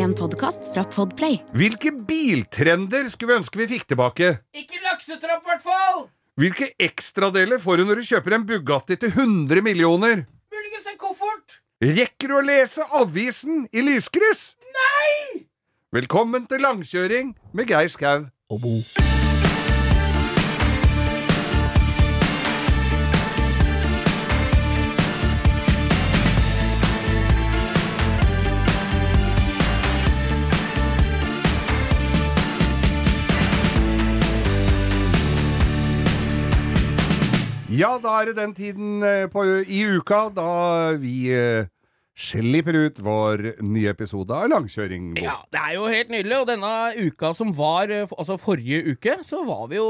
En podkast fra Podplay. Hvilke biltrender skulle vi ønske vi fikk tilbake? Ikke laksetrapp, hvert fall! Hvilke ekstradeler får du når du kjøper en Bugatti til 100 millioner? Muligens en koffert. Rekker du å lese avisen i lyskryss? Nei! Velkommen til langkjøring med Geir Skau. Og Bo. Ja, da er det den tiden eh, på, i uka da vi eh, slipper ut vår nye episode av Langkjøring. Ja, det er jo helt nydelig. Og denne uka som var, eh, altså forrige uke, så var vi jo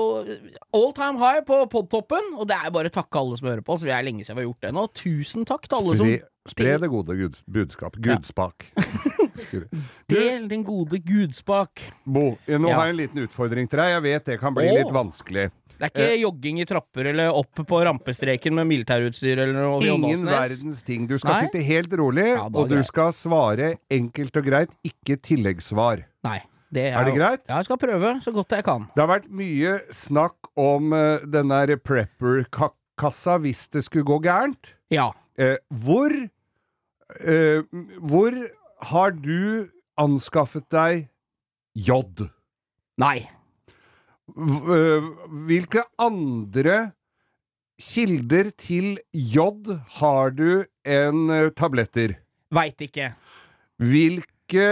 all time high på podtoppen. Og det er bare å takke alle som hører på oss. Vi er lenge siden vi har gjort det nå. Tusen takk til alle Spre, som spre det gode guds, budskap. Gudspak. Ja. Del den gode gudspak. Bo, nå Ja. har jeg en liten utfordring til deg. Jeg vet det kan bli Åh. litt vanskelig. Det er ikke jogging i trapper eller opp på rampestreken med militærutstyr eller noe. Ingen verdens ting. Du skal Nei? sitte helt rolig, Ja, og du greit. skal svare enkelt og greit, ikke tilleggssvar. Nei. Det Er det greit? Ja, jeg skal prøve så godt jeg kan. Det har vært mye snakk om uh, den der prepper-kassa hvis det skulle gå gærent. Ja. Uh, hvor uh, Hvor har du anskaffet deg J? Nei. Eh, Hvilke andre kilder til jod har du enn eh, tabletter? Veit ikke. Hvilke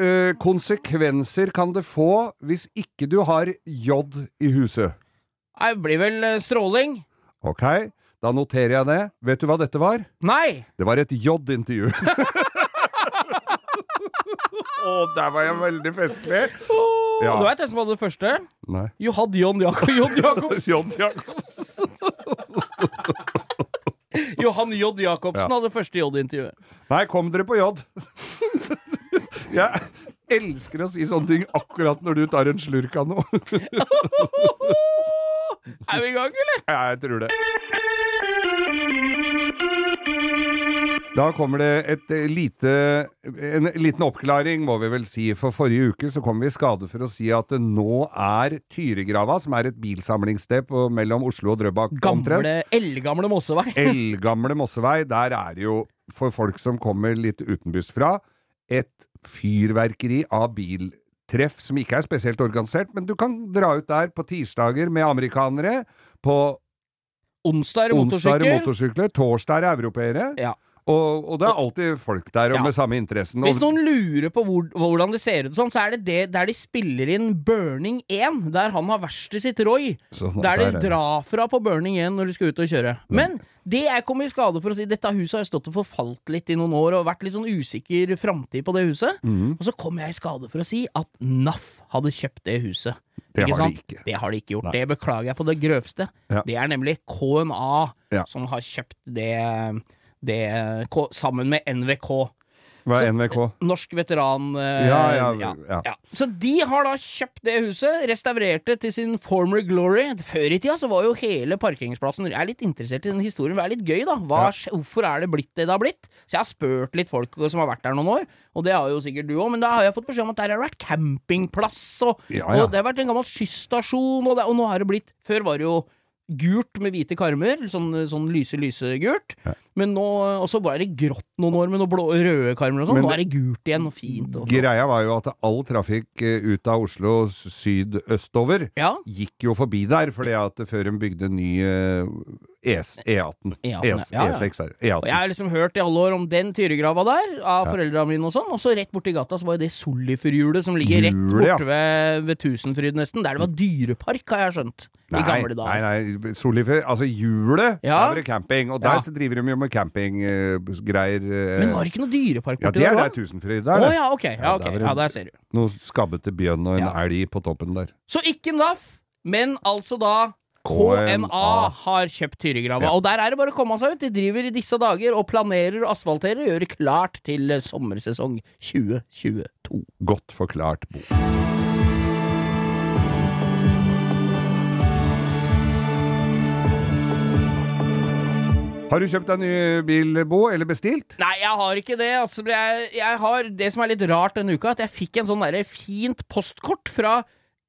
eh, konsekvenser kan det få hvis ikke du har jod i huset? Det blir vel stråling? Ok, da noterer jeg det. Vet du hva dette var? Nei! Det var et jod-intervju. Å, der var jeg veldig festlig. Ja. Du veit hvem som hadde det første? Nei. Johan John Jakob John Jacobs. John Jakobs. Johan J. Jacobsen Ja. hadde første J-intervjuet. Nei, kom dere på J. Jeg elsker å si sånne ting akkurat når du tar en slurk av noe. Er vi i gang, eller? Ja, jeg tror det. Da kommer det et eh, lite, en liten oppklaring, må vi vel si. For forrige uke så kom vi i skade for å si at det nå er Tyregrava, som er et bilsamlingssted på, mellom Oslo og Drøbak. Gamle, eldgamle Mossevei. Eldgamle Mossevei. Der er det jo, for folk som kommer litt utenbys fra, et fyrverkeri av biltreff som ikke er spesielt organisert, men du kan dra ut der på tirsdager med amerikanere, på Onsdag er det onsdager motorsykkel. motorsykler, torsdag er europeere. Ja. Og, og det er alltid folk der Ja. med samme interessen. Hvis noen lurer på hvor, hvordan det ser ut, sånn, så er det det der de spiller inn Burning 1, der han har verkstedet sitt, Roy. sånn, Der de der de drar fra på Burning 1 når de skal ut og kjøre. Men det jeg kom i skade for å si, dette huset har stått og forfalt litt i noen år og vært litt sånn usikker framtid på det huset. Mm. Og så kom jeg i skade for å si at NAF hadde kjøpt det huset. Det Ikke har de ikke. Det har de ikke gjort. Nei. Det beklager jeg på det grøvste. Ja. Det er nemlig KNA Ja. som har kjøpt det, det sammen med NVK. Hva er NVK? Norsk veteran... eh, Ja, ja, ja. Så de har da kjøpt det huset, restaurert det til sin former glory. Før i tida så var jo hele parkeringsplassen Jeg er litt interessert i den historien, det er litt gøy, da. Hva. Hvorfor er det blitt det det har blitt? Så jeg har spurt litt folk som har vært der noen år, og det har jo sikkert du òg, men da har jeg fått beskjed om at der har det vært campingplass, og, og det har vært en gammel skysstasjon, og, det, og nå har det blitt Før var det jo gult med hvite karmer, sånn, sånn lyse, lyse gult. Men nå, og så var det grått noen år med noen blå, røde karmer og sånn. Nå er det gult igjen, og fint. Og. Greia var jo at all trafikk eh, ut av Oslo sydøstover Ja. gikk jo forbi der, fordi at før de bygde ny eh, E18. E18, ES, ja, ja. E6 er Og jeg har liksom hørt i alle år om den tyregrava der, av foreldra mine og sånn, og så rett borti gata så var jo det Solifer-hjulet som ligger rett ja. borte ved, ved Tusenfryd nesten, der det var dyrepark, har jeg skjønt. I Nei, nei, nei, Solifer, altså hjulet, Ja. der var det camping, og der Ja. så driver de jo med campinggreier. Men var det ikke noe dyrepark Ja, det er der der? Tusenfryd er det. ja, okay. Ja, Ja, ok. der var det- Ja, der ser du. Noe skabbete bjørn og en Ja. elg på toppen der. Så ikke NAF, men altså da. KNA har kjøpt Tyregrava, Ja. og der er det bare å komme seg ut. De driver i disse dager og planerer og asfalterer og gjør det klart til eh, sommersesong 2022. Godt forklart, Bo. Har du kjøpt deg ny bil, Bo, eller bestilt? Nei, jeg har ikke det. Altså, jeg, jeg har det som er litt rart denne uka, at jeg fikk en sånn fint postkort fra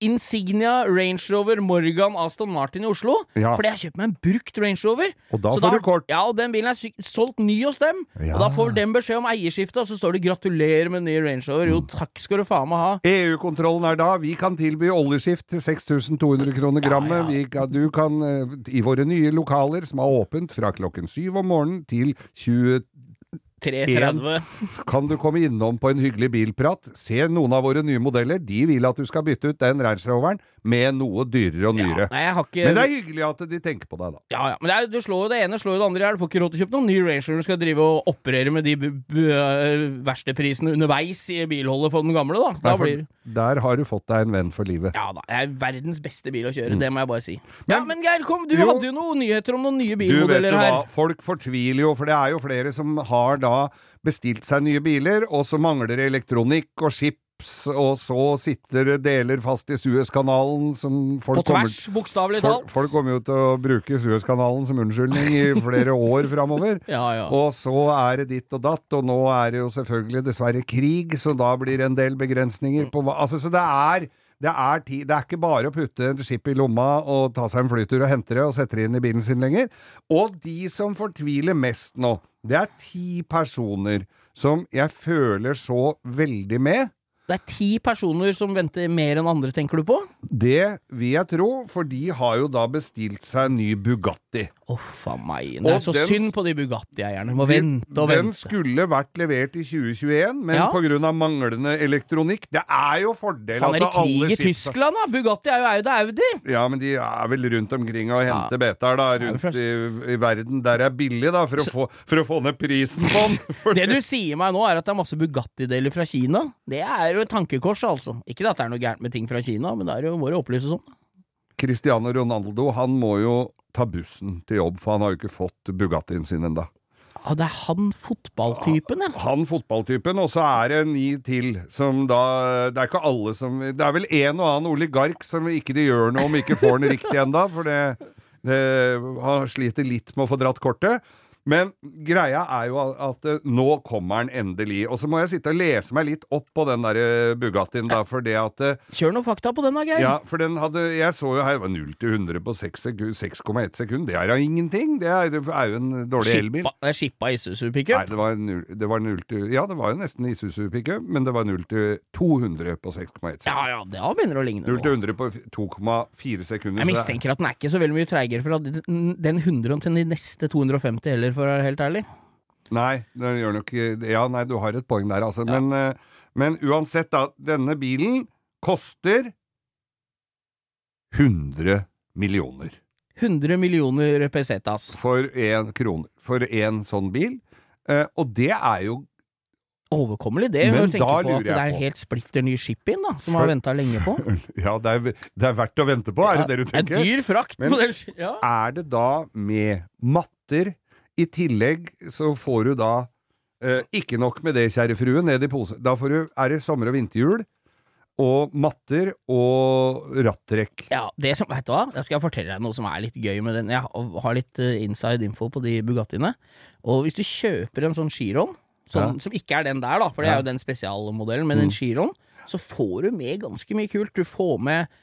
Insignia Range Rover Morgan Aston Martin i Oslo. Ja. Fordi jeg har kjøpt meg en brukt Range Rover. Og da Så får du kort. Ja, og den bilen er solgt ny hos dem. Ja. Og da får den beskjed om eierskifte, og så står det 'gratulerer med ny Range Rover'. Jo, takk skal du faen meg ha. EU-kontrollen er da. Vi kan tilby oljeskift til 6200 kroner grammet. Ja, ja. du kan eh, i våre nye lokaler, som er åpent fra klokken syv om morgenen til 20 330. kan du komme innom på en hyggelig bilprat. Se noen av våre nye modeller. De vil at du skal bytte ut den Range Roveren med noe dyrere og nyere. Ja, nei, ikke Men det er hyggelig at de tenker på deg, da. Ja, ja. Men det, er, du slår jo det ene, slår jo det andre i hjel. Du får ikke råd til å kjøpe noen ny Range Rover. Du skal drive og operere med de verste øh, underveis i bilholdet for den gamle, da. Da Nei, blir Der har du fått deg en venn for livet. Ja da. Det er verdens beste bil å kjøre, det må jeg bare si. ja, men Geir, kom, du Mm. Jo. hadde jo noen nyheter om noen nye bilmodeller her. Du vet jo hva, folk fortviler jo, for det er jo flere som har da bestilt seg nye biler, og så mangler det elektronikk og skip og så sitter deler fast i Suezkanalen som folk På kommer tvers, bokstavelig talt. folk kommer jo til å bruke Suezkanalen som unnskyldning i flere år framover. Ja, ja. Og så er det ditt og datt, og nå er det jo selvfølgelig dessverre krig, så da blir det en del begrensninger på hva Altså, så det er det er, ti, det er ikke bare å putte en skip i lomma og ta seg en flytur og hente det og sette det inn i bilen sin lenger. Og de som fortviler mest nå, det er ti personer som jeg føler så veldig med. Det er ti personer som venter mer enn andre, tenker du på? Det vil jeg tro, for de har jo da bestilt seg en ny Bugatti. Uff a meg. Det er Og så den- synd på de Bugatti-eierne. Må Den- vente og Den vente. skulle vært levert i 2021, men Ja. av manglende elektronikk Det er jo fordel Fan, er at alle krig i Tyskland, da? Bugatti er jo Audi Audi. Ja, men de er vel rundt omkring og henter betaer, da, rundt i, i verden der er billig, da, for å, få, for å få ned prisen på den. Det du sier meg nå, er at det er masse Bugatti-deler fra Kina. Det er jo et tankekors, altså. Ikke at det er noe gærent med ting fra Kina, men det er jo må det opplyses om. Cristiano Ronaldo, han må jo ta bussen til jobb, for han har jo ikke fått Bugattien sin ennå. Ja, det er han fotballtypen, ja. Han fotballtypen, og så er det ni til som da Det er ikke alle som Det er vel en og annen oligark som ikke de gjør noe om ikke får den riktig enda, for det, det Han sliter litt med å få dratt kortet. Men greia er jo at eh, nå kommer den endelig. Og så må jeg sitte og lese meg litt opp på den der eh, Bugattien, da, for det at eh, Kjør noen fakta på den da, Geir. Ja, for den hadde Jeg så jo her, det var 0 til 100 på 6,1 sekund- 6,1 sekund. Det er da ingenting. Det er, er jo en dårlig elbil. Det er skippa Isuzu Nei, det var, null, det var null til Ja, det var jo nesten Isuzu pickup, men det var 0 til 200 på 6,1 Ja sekunder. ja, det begynner å ligne 0 til 100 på 2,4 sekunder. Jeg er- mistenker at den er ikke så veldig mye treigere fra den den 100 til de neste 250 heller, for å være helt ærlig. Nei, det gjør nok Ja, nei, du har et poeng der, altså. Men, eh, men uansett, da. Denne bilen koster 100 millioner 100 millioner pesetas. for én krone. For én sånn bil. Eh, og det er jo Overkommelig, det. Men da på at det er helt splitter ny skip-in, da, som For- har venta lenge på. Ja, det er, det er verdt å vente på, er det det du tenker? Det En dyr frakt Men- ja. er det da med matter. I tillegg så får du da eh, ikke nok med det, kjære frue, ned i pose. Da får du, er det sommer- og vinterhjul og matter og rattrekk. Ja, det som, vet du hva? Jeg skal fortelle deg noe som er litt gøy med den. Jeg har litt eh, inside info på de Bugattiene. Og hvis du kjøper en sånn skirom, som, ja. som ikke er den der, da, for det er jo den spesialmodellen, men en skirom, så får du med ganske mye kult. Du får med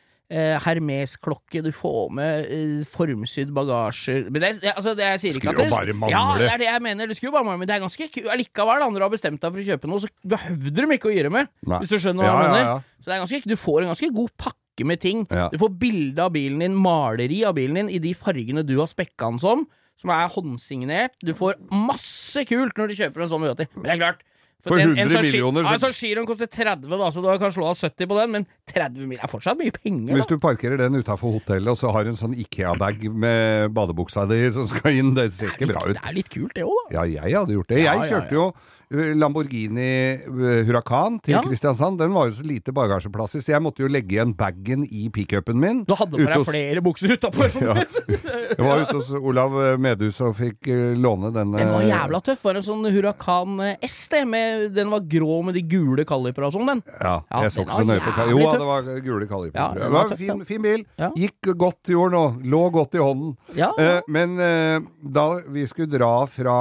Hermes-klokke, du får med eh, formsydd bagasje Men det, det, altså, det jeg sier ikke at det, jo bare mangle. Ja, det er det jeg mener. Det skulle jo bare mangle. Men det er ganske kult allikevel. andre har bestemt deg for å kjøpe noe, så behøvde de ikke å det med. Nei. Hvis du skjønner hva Ja, jeg mener. ja. Så det er ganske, du får en ganske god pakke med ting. Ja. Du får bilde av bilen din, maleri av bilen din, i de fargene du har spekka den som, som er håndsignert. Du får masse kult når du kjøper en sånn Bugatti. Men det er klart For en- 100 en en millioner, så- Ja, en sånn koster 30, da, så du kan slå av 70 på den, men 30 mil er fortsatt mye penger, Hvis du parkerer den utafor hotellet, og så har en sånn Ikea-bag med badebuksa di som skal inn, det ser Det ikke bra ut. det er litt kult, det òg, da. Ja, jeg hadde gjort det. Jeg kjørte jo Lamborghini eh, Huracan til Ja. Kristiansand, den var jo så lite bagasjeplass i, så jeg måtte jo legge igjen bagen i pickupen min. Du hadde på deg hos- flere bukser utapå. Ja. Jeg var ute hos Olav eh, Medhus og fikk eh, låne den. Den var eh, jævla tøff. Var en sånn Huracan eh, S, det. Med, den var grå med de gule kalipera og sånn, den. Ja, Ja, jeg så ikke så nøye på jævlig Jo, tøff. det var gule kaliber. Ja, det var tøff, fin, fin bil. Gikk godt i år nå. Lå godt i hånden. Ja, Eh, men eh, da vi skulle dra fra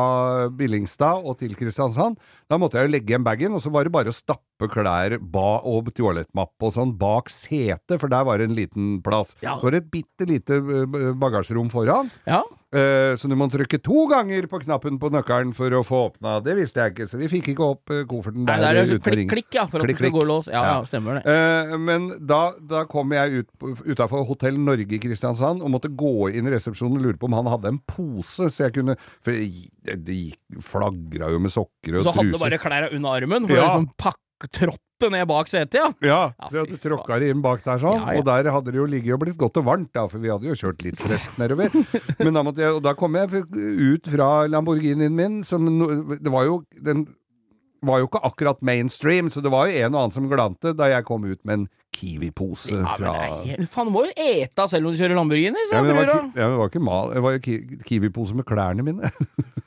Billingstad og til Kristiansand, da måtte jeg jo legge igjen bagen, og så var det bare å stappe klær ba og toalettmappe og sånn bak setet, for der var det en liten plass. Ja. Så var det et bitte lite eh, bagasjerom foran. ja. Eh, Så du må trykke to ganger på knappen på nøkkelen for å få åpna. Det visste jeg ikke, så vi fikk ikke opp kofferten kofferten Nei, der. det er uten klikk, klikk, ja, for at Klikk, det skal gå lås. Ja, Ja. ja, stemmer det. Uh, men da, da kom jeg ut utafor Hotell Norge i Kristiansand og måtte gå inn i resepsjonen og lure på om han hadde en pose, så jeg kunne For det, det flagra jo med sokker og truser. Så hadde du bare klærne under armen for Ja. å liksom pakke tråtte ned bak setet, ja. Ja, Ja, så fy tråkka det inn bak der sånn, Ja, ja. og der hadde det jo ligget og blitt godt og varmt, da, for vi hadde jo kjørt litt friskt nedover. Men da måtte jeg, og da kom jeg ut fra Lamborghinien min, som Det var jo Den var jo ikke akkurat mainstream, så det var jo en og annen som glante da jeg kom ut med en Kiwi-pose ja fra helt- Faen, du må jo ete selv om du kjører Lamborghini, ja, men det var, ja, men det var ikke mal, det var ki- Kiwi-pose med klærne mine.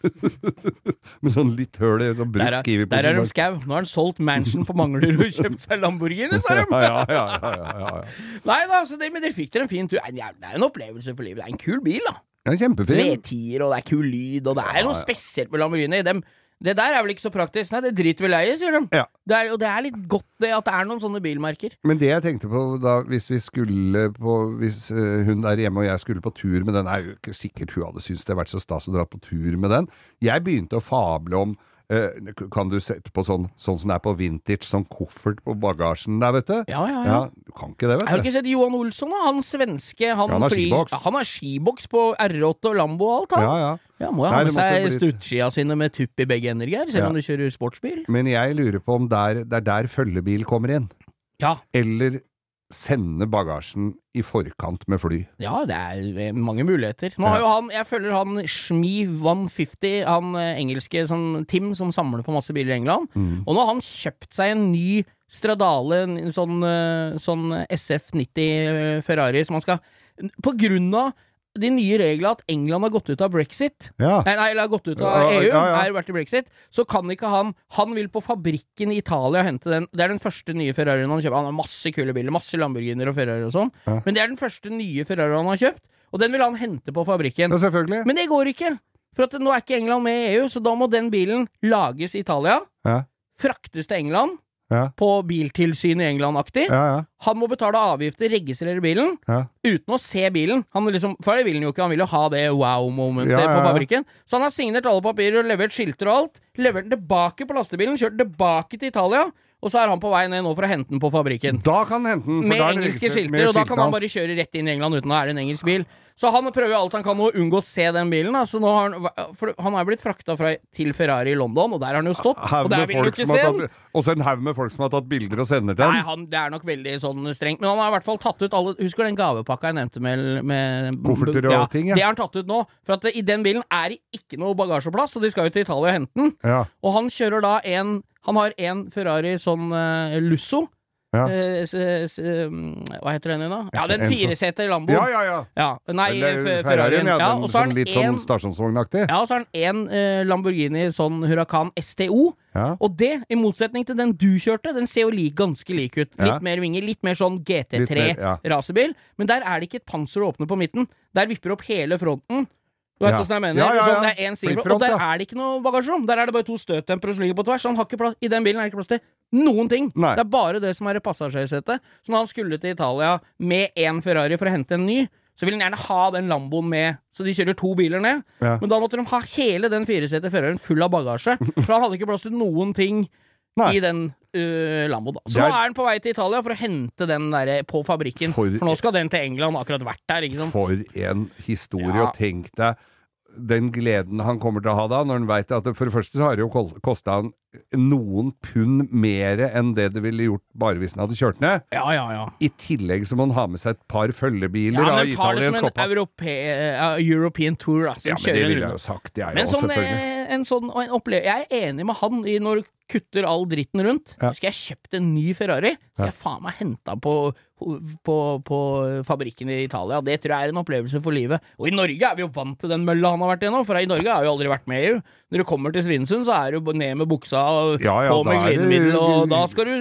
med sånn litt høl i, sånn brukt Kiwi-pose. der er de skau. Nå har han solgt mansion på Manglerud og kjøpt seg Lamborghini, sa de. ja, ja, ja, ja, ja, ja. Nei da, altså, det, men dere fikk dere en fin tur. Det er en opplevelse for livet. Det er en kul bil, da. Ja, kjempefin. V10-er, og det er kul lyd, og det er noe spesielt med Lamborghini. Dem, det der er vel ikke så praktisk. Nei, det driter vel jeg i, sier de. Ja. Det er, og det er litt godt det at det er noen sånne bilmerker. Men det jeg tenkte på da, hvis vi skulle på Hvis eh, hun der hjemme og jeg skulle på tur med den, er jo ikke sikkert hun hadde syntes det hadde vært så stas å dra på tur med den. Jeg begynte å fable om Kan du sette på sånn, sånn som det er på vintage, sånn koffert på bagasjen der, vet du? Ja, ja, ja. du kan ikke det, vet du. Jeg har ikke sett Johan Olsson, da. Han svenske. Han, han har skiboks. Han har skiboks på R8 og Lambo og alt, han. Ja, ja. Ja, må jo ha med seg bli- stuttskia sine med tupp i begge ender, Geir, selv om du kjører sportsbil. Men jeg lurer på om der, det er der følgebil kommer inn. Ja. Eller sende bagasjen i forkant med fly. Ja, det er eh, mange muligheter. Nå har jo han, Jeg følger han Shmi 150, han eh, engelske som Tim, som samler på masse biler i England. Mm. Og nå har han kjøpt seg en ny Stradale, en sånn, eh, sånn SF90 Ferrari som han skal På grunn av de nye reglene at England har gått ut av brexit Ja. Nei, eller har gått ut av Ja, EU, ja, er vært i brexit, så kan ikke han Han vil på fabrikken i Italia hente den. Det er den første nye Ferrarien han kjøper. Han har masse kule biler, masse Lamborghiner og Ferrari og sånn, men det er den første nye Ferrarien han har kjøpt, og den vil han hente på fabrikken. Men det går ikke, for at nå er ikke England med i EU, så da må den bilen lages i Italia, Ja, fraktes til England, ja, på biltilsyn i England-aktig. ja. ja, Han må betale avgifter, registrere bilen, ja. uten å se bilen. Han liksom, for det vil han jo ikke, han vil jo ha det wow-momentet på fabrikken. Så han har signert alle papirer og levert skilter og alt. Levert den tilbake på lastebilen, kjørt den tilbake til Italia, og så er han på vei ned nå for å hente den på fabrikken. Da kan hente den. for Med engelske skilter, med og da kan han bare kjøre rett inn i England uten å være en engelsk bil. Så han prøver jo alt han kan å unngå å se den bilen. Da. Så nå har han, han er blitt frakta til Ferrari i London, og der har han jo stått. Og der vil du ikke se den. også en haug med folk som har tatt bilder og sender til Nei, han, det er nok veldig sånn strengt. Men han har i hvert fall tatt ut alle Husker du den gavepakka jeg nevnte med, med Kofferter og ting, ja. Det har han tatt ut nå. For at i den bilen er det ikke noe bagasjeplass, så de skal jo til Italia og hente den. Ja, Og han kjører da en Han har en Ferrari sånn uh, Lusso. Ja. Eh, s, s, um, hva heter den igjen, da? Ja, den sånn- fireseter Lambo. ja, ja. ja. Ja, Nei, Eller Ferrarien, ja. Ja, Den og så han litt en, sånn stasjonsvognaktig. ja, og så har han én eh, Lamborghini sånn Huracan STO. Ja. Og det, i motsetning til den du kjørte, den ser jo like, ganske lik ut. Litt Ja. mer vinger, litt mer sånn GT3-racerbil. ja. Men der er det ikke et panser å åpne på midten. Der vipper opp hele fronten. Du vet Ja. hvordan jeg mener? Ja, ja. Sånn, det er side, Flippfront, og der er det ikke noe bagasjerom. Der er det bare to støtdempere som ligger på tvers. Han har ikke plass, I den bilen er det ikke plass til noen ting. Nei. Det er bare det som er i passasjersetet. Så når han skulle til Italia med én Ferrari for å hente en ny, så vil han gjerne ha den Lamboen med. Så de kjører to biler ned. Men da måtte de ha hele den firesetet Ferrarien full av bagasje. For han hadde ikke plass til noen ting Nei. i den uh, Lamboen. Da. Så er- nå er han på vei til Italia for å hente den der på fabrikken. For- For, nå skal den til England, akkurat vært der. For en historie, Ja. og tenk deg den gleden han kommer til å ha da, når han veit at det, For det første så har det jo kosta han noen pund mer enn det det ville gjort bare hvis han hadde kjørt ned. Ja, ja, ja. I tillegg så må han ha med seg et par følgebiler Ja, men tar det som en europe, uh, European tour, da. Som Ja, men det ville jeg jo sagt, jeg òg, sånn selvfølgelig. eh, en sånn en opplevelse Jeg er enig med han i når du kutter all dritten rundt. Ja. Skal jeg kjøpt en ny Ferrari, skal jeg faen meg henta på, på, på fabrikken i Italia. Det tror jeg er en opplevelse for livet. Og i Norge er vi jo vant til den mølla han har vært igjennom, for i Norge har vi jo aldri vært med i EU. Når du kommer til Svinesund, så er du ned med buksa og Ja, ja, på med glidemiddel, og da skal du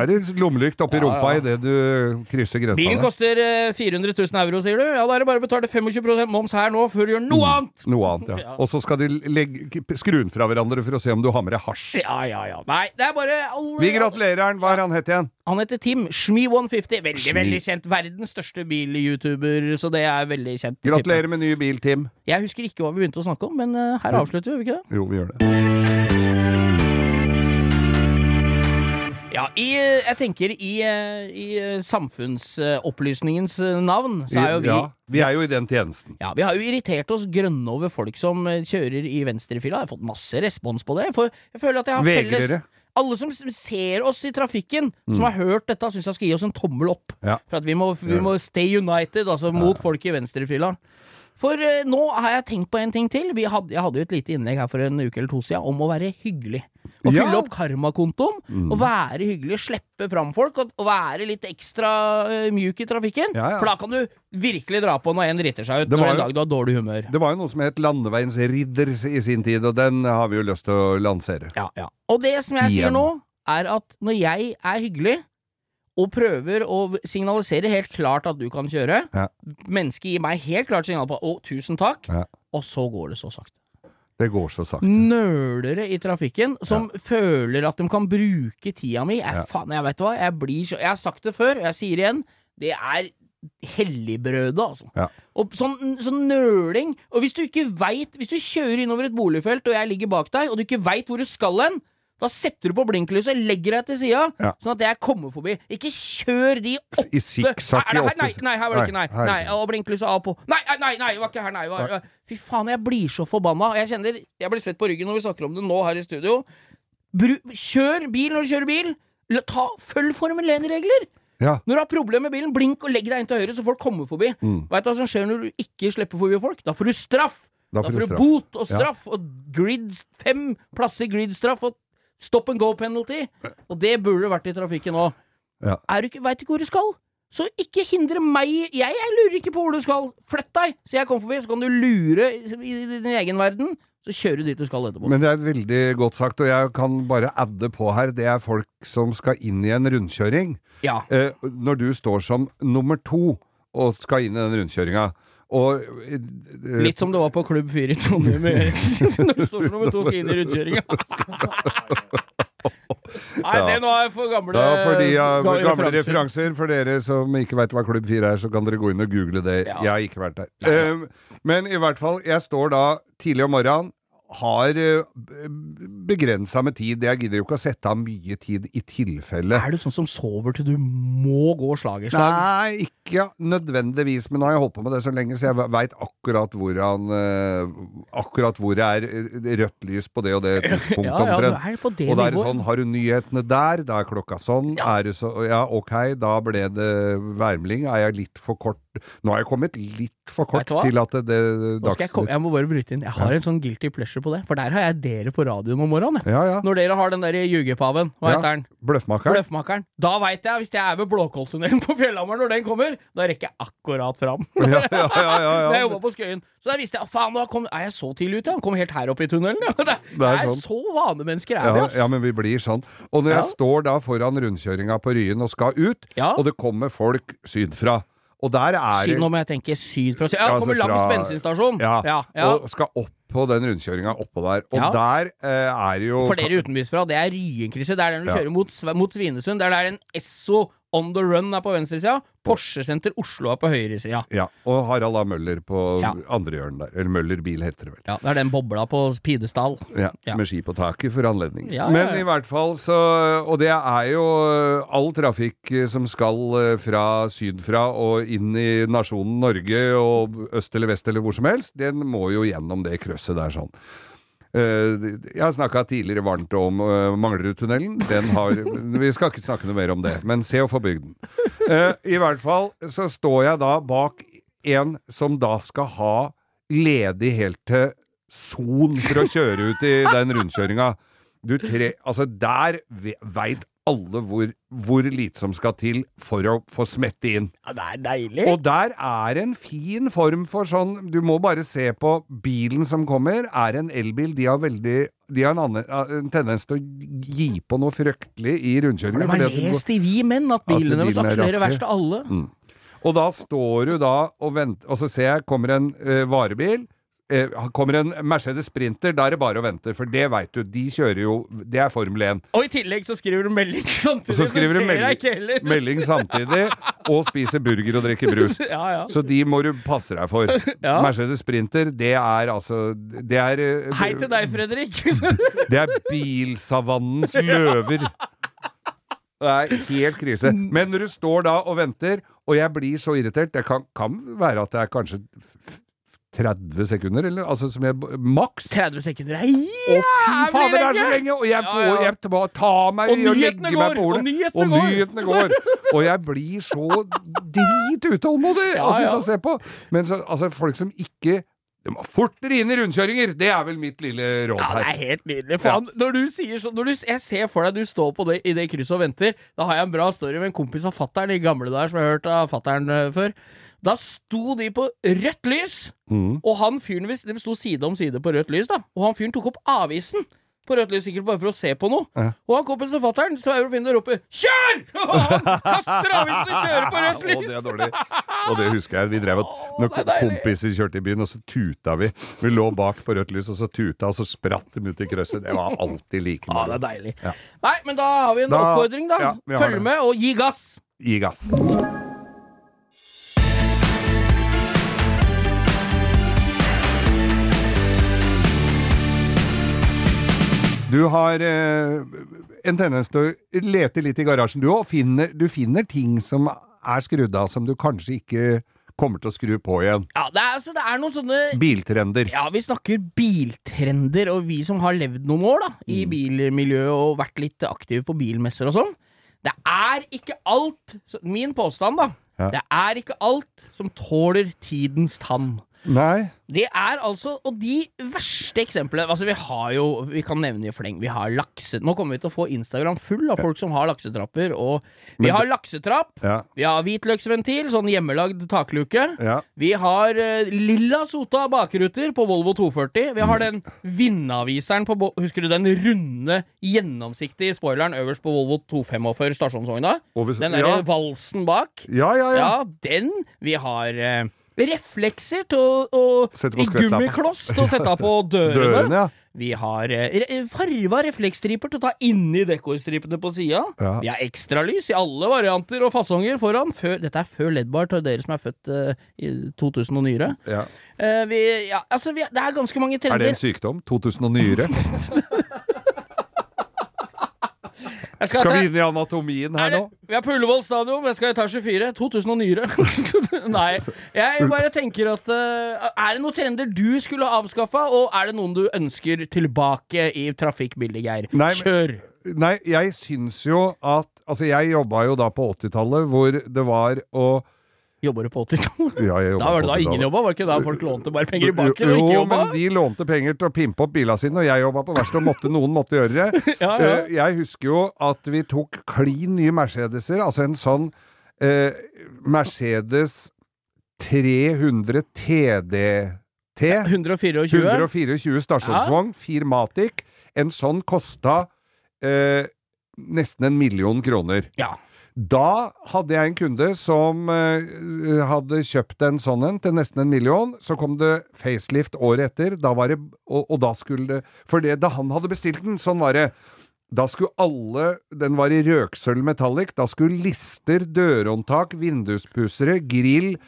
Er det lommelykt oppi Ja, rumpa ja. idet du krysser grensa? Bilen koster eh, 400 000 euro, sier du? Ja, da er det bare å betale 25 moms her nå, før du gjør Mm. noe annet! Noe annet, ja. Ja. Og så skal de legge, skru den fra hverandre for å se om du har med deg hasj. Ja, ja, ja. Nei, det er bare alle Vi gratulerer han. Hva er han het igjen? Han heter Tim. Shmi150. Veldig, Shmi. veldig kjent. Verdens største bil-youtuber, så det er veldig kjent. Gratulerer med ny bil, Tim. Jeg husker ikke hva vi begynte å snakke om, men eh, her avslutter vi, gjør vi ikke det? Jo, vi gjør det. Ja, i, eh, jeg tenker i, eh, i eh, samfunnsopplysningens navn, så er jo vi Ja, vi er jo i den tjenesten. Ja, vi har jo irritert oss grønne over folk som kjører i venstrefila. Jeg har fått masse respons på det. For jeg føler at jeg har felles Alle som ser oss i trafikken, som har hørt dette, syns jeg skal gi oss en tommel opp. Mm. Ja. For at vi må, vi må stay united, altså mot folk i venstrefila. For uh, nå har jeg tenkt på en ting til. Vi hadde, jeg hadde jo et lite innlegg her for en uke eller to siden om å være hyggelig. Å Ja. Mm. fylle opp karmakontoen. og være hyggelig, slippe fram folk, og, og være litt ekstra uh, mjuk i trafikken. Ja, ja. For da kan du virkelig dra på når en driter seg ut, når en dag du har dårlig humør. Det var jo noe som het Landeveiens ridder i sin tid, og den har vi jo lyst til å lansere. Ja, ja. Og det som jeg sier nå, er at når jeg er hyggelig, og prøver å signalisere helt klart at du kan kjøre, Ja. mennesket gir meg helt klart signal på 'å, tusen takk', Ja. og så går det så sakte. Det går så sakte. Nølere i trafikken som føler at de kan bruke tida mi. Jeg, Ja. faen, jeg vet hva, jeg blir så Jeg har sagt det før, og jeg sier igjen, det er helligbrødet, altså. Ja. Og sånn, sånn nøling. Og hvis du ikke veit Hvis du kjører innover et boligfelt, og jeg ligger bak deg, og du ikke veit hvor du skal hen, da setter du på blinklyset, legger deg til sida, Ja. sånn at jeg kommer forbi. Ikke kjør de åtte I sikksakk i her? Nei, nei, her var det ikke. Nei, Nei, nei, og blinklyset av på. Nei, nei, nei, det var ikke her, nei. Var, fy faen, jeg blir så forbanna. Jeg kjenner Jeg blir svett på ryggen når vi snakker om det nå her i studio. Bru, kjør bil når du kjører bil. Ta, følg Formel 1-regler. Ja. Når du har problemer med bilen, blink og legg deg inn til høyre, så folk kommer forbi. Mm. Vet du hva som skjer når du ikke slipper forbi folk? Da får du straff! Da Da får får du du bot og Ja. straff, og grid, fem plasser grid-straff og stop and go-penalty. Og det burde vært i trafikken nå. Ja. Veit du ikke hvor du skal? Så ikke hindre meg jeg, jeg lurer ikke på hvor du skal. Flytt deg! Så jeg kommer forbi, så kan du lure i, i din egen verden. Så kjører du dit du skal etterpå. Men det er veldig godt sagt, og jeg kan bare adde på her. Det er folk som skal inn i en rundkjøring. ja. Eh, når du står som nummer to og skal inn i den rundkjøringa, og uh, Litt som det var på Klubb 4 i Trondheim. Når du står nummer to skal inn i rundkjøringa. Nei, Ja. det nå er for gamle Da fordi, ja, gamle, gamle referanser, for dere som ikke veit hva Klubb 4 er, så kan dere gå inn og google det. Ja. Jeg har ikke vært der. Uh, men i hvert fall, jeg står da tidlig om morgenen, har uh, begrensa med tid. Jeg gidder jo ikke å sette av mye tid i tilfelle. Er du sånn som sover til du må gå slag i slag? Nei, ikke nødvendigvis, men nå har jeg holdt på med det så lenge, så jeg veit akkurat eh, Akkurat hvor det er eh, rødt lys på det og det tidspunktet Ja, ja, omtrent. Og da er det sånn, har du nyhetene der, da er klokka sånn. Er det så, ja, ok, da ble det værmelding. Er jeg litt for kort Nå har jeg kommet litt for kort til at det, det jeg, komme, jeg må bare bryte inn. Jeg har en sånn guilty pleasure på det. For der har jeg dere på radioen om morgenen. Ja, ja. Når dere har den der ljugepaven, hva Ja. heter den? Bløffmakeren. Bløffmakeren. Da veit jeg, hvis jeg er ved Blåkolltunnelen på Fjellhamar når den kommer, da rekker jeg akkurat fram. Ja, ja, ja, ja, ja. Jeg jobba på Skøyen. Så da visste jeg faen, nå kom, er jeg så tidlig ute? Han kom helt her oppe i tunnelen. Ja. Det, det er er sånn. så vanemennesker er vi, Ja, ass. ja, men vi blir sånn. Og når Ja. jeg står da foran rundkjøringa på Ryen og skal ut, Ja. og det kommer folk sydfra, og der er Syd, nå må jeg tenke syd fra syd. Ja, kommer altså langs bensinstasjon. Ja, ja, ja. og skal opp på den rundkjøringa oppå der. Og Ja. der eh, er jo For dere utenbysfra, det er Ryenkrysset. Det er den du kjører mot, mot Svinesund. Det er der en Esso on the run er på venstresida. Porsche Senter Oslo er på høyresida. Ja, og Harald A. Møller på Ja. andre hjørnet der. Eller Møller bil, heter det vel. Ja, det er den bobla på Pidestall. Ja, Ja. Med ski på taket for anledningen. Ja, Men i hvert fall så Og det er jo eh, all trafikk eh, som skal eh, fra sydfra og inn i nasjonen Norge og øst eller vest eller hvor som helst, den må jo gjennom det krøsset der sånn. Eh, Jeg har snakka tidligere varmt om uh, Manglerudtunnelen. Den har Vi skal ikke snakke noe mer om det, men se å få bygd den. Eh, I hvert fall så står jeg da bak en som da skal ha ledig helt til son for å kjøre ut i den rundkjøringa. Du tre, altså der veit alle hvor, hvor lite som skal til for å få smette inn. Ja, det er deilig. Og der er en fin form for sånn Du må bare se på bilen som kommer, er en elbil. De har veldig de har en, annen, en tendens til å gi på noe fryktelig i rundkjøringen. Det var lest i Vi Menn at bilene deres akselererer verst av alle. Mm. Og da står du da og venter, og så ser jeg kommer en ø, varebil eh, kommer en Mercedes Sprinter, da er det bare å vente, for det veit du. De kjører jo Det er Formel 1. Og i tillegg så skriver du melding samtidig, så skriver du melding, melding samtidig, og spiser burger og drikker brus. ja, ja. Så de må du passe deg for. Ja. Mercedes Sprinter, det er altså Det er uh, Hei til deg, Fredrik. det er bilsavannens løver. Det er helt krise. Men når du står da og venter, og jeg blir så irritert Det kan, kan være at det er kanskje 30 sekunder, eller? Altså som jeg Maks? 30 sekunder er jævlig Å, fy fader, det er så lenge! Og jeg får ja, ja. jeg ta meg og, og legge går, meg på ordet. Og nyhetene, og nyhetene går. går. og jeg blir så dritutålmodig ja, å sitte og se på. Men så, altså, folk som ikke det må fortere inn i rundkjøringer! Det er vel mitt lille råd her. Ja, det er helt nydelig. Faen, ja. når du sier sånn Jeg ser for deg du står på det, i det krysset og venter. Da har jeg en bra story med en kompis av fattern i gamle dager, som jeg har hørt av fattern uh, før. Da sto de på rødt lys, mm. og han fyren De sto side om side på rødt lys, da. Og han fyren tok opp avisen på rødt lys, sikkert bare for å se på noe. Ja. Og han kompisen fatter'n sveiver opp inn og roper 'kjør!' Og han kaster avisen og kjører på rødt lys! Å, det er dårlig. Og det husker jeg. Vi drev at Når kompiser kjørte i byen, og så tuta vi. Vi lå bak på rødt lys, og så tuta, og så spratt de ut i krøsset. Det var alltid like Ja, det er deilig. Ja. Nei, men da har vi en da, oppfordring, da. Ja, Følg med, og gi gass! Gi gass. Du har eh, en tendens til å lete litt i garasjen, du òg. Du finner ting som er skrudd av, som du kanskje ikke kommer til å skru på igjen. Ja, det er, altså, det er noen sånne Biltrender. Ja, vi snakker biltrender, og vi som har levd noen år da, i mm. bilmiljøet og vært litt aktive på bilmesser og sånn. Det er ikke alt Min påstand, da. Ja. Det er ikke alt som tåler tidens tann. Nei. Det er altså Og de verste eksemplene Altså, vi har jo Vi kan nevne i fleng. Vi har lakse... Nå kommer vi til å få Instagram full av folk som har laksetrapper. Og vi har laksetrapp. Ja. Vi har hvitløksventil, sånn hjemmelagd takluke. Ja. Vi har uh, lilla sota bakruter på Volvo 240. Vi har den vindaviseren på Husker du den runde, gjennomsiktige spoileren øverst på Volvo 245 stasjonsvogna? Den derre ja. valsen bak. Ja, ja, ja. ja den. Vi har uh, reflekser til å, å i gummikloss til å sette på dørene. dørene ja. Vi har eh, farva refleksstriper til å ta inni dekorstripene på sida. Ja. Vi har ekstralys i alle varianter og fasonger foran. Før, dette er før LED-bar til dere som er født uh, i 2000 og nyere. Ja. Uh, vi, ja, altså, vi, det er ganske mange trender. Er det en sykdom? 2000 og nyere? skal, skal vi inn i anatomien her nå? Vi er på Ullevål stadion, jeg skal i etasje 4. 2000 og nyere. Nei. Jeg bare tenker at uh, Er det noen trender du skulle ha avskaffa, og er det noen du ønsker tilbake i trafikkbildet, Geir? Nei, Kjør! Nei, jeg syns jo at Altså, jeg jobba jo da på 80-tallet, hvor det var å Jobber du på 82? Ja, jeg da var det da ingen jobba? Var ikke da folk lånte bare penger i banken og ikke jobba? Jo, men de lånte penger til å pimpe opp bilene sine, og jeg jobba på verksted, og måtte, noen måtte gjøre det. ja, ja. Eh, jeg husker jo at vi tok klin nye Mercedeser, altså en sånn eh, Mercedes 300 TDT. 124. 124 stasjonsvogn. Firmatic. En sånn kosta eh, nesten en million kroner. Ja. Da hadde jeg en kunde som uh, hadde kjøpt en sånn en til nesten en million. Så kom det facelift året etter, da det, og, og da skulle det For det, da han hadde bestilt den, sånn var det. Da skulle alle Den var i røksølv metallic. Da skulle lister, dørhåndtak, vinduspussere, grill,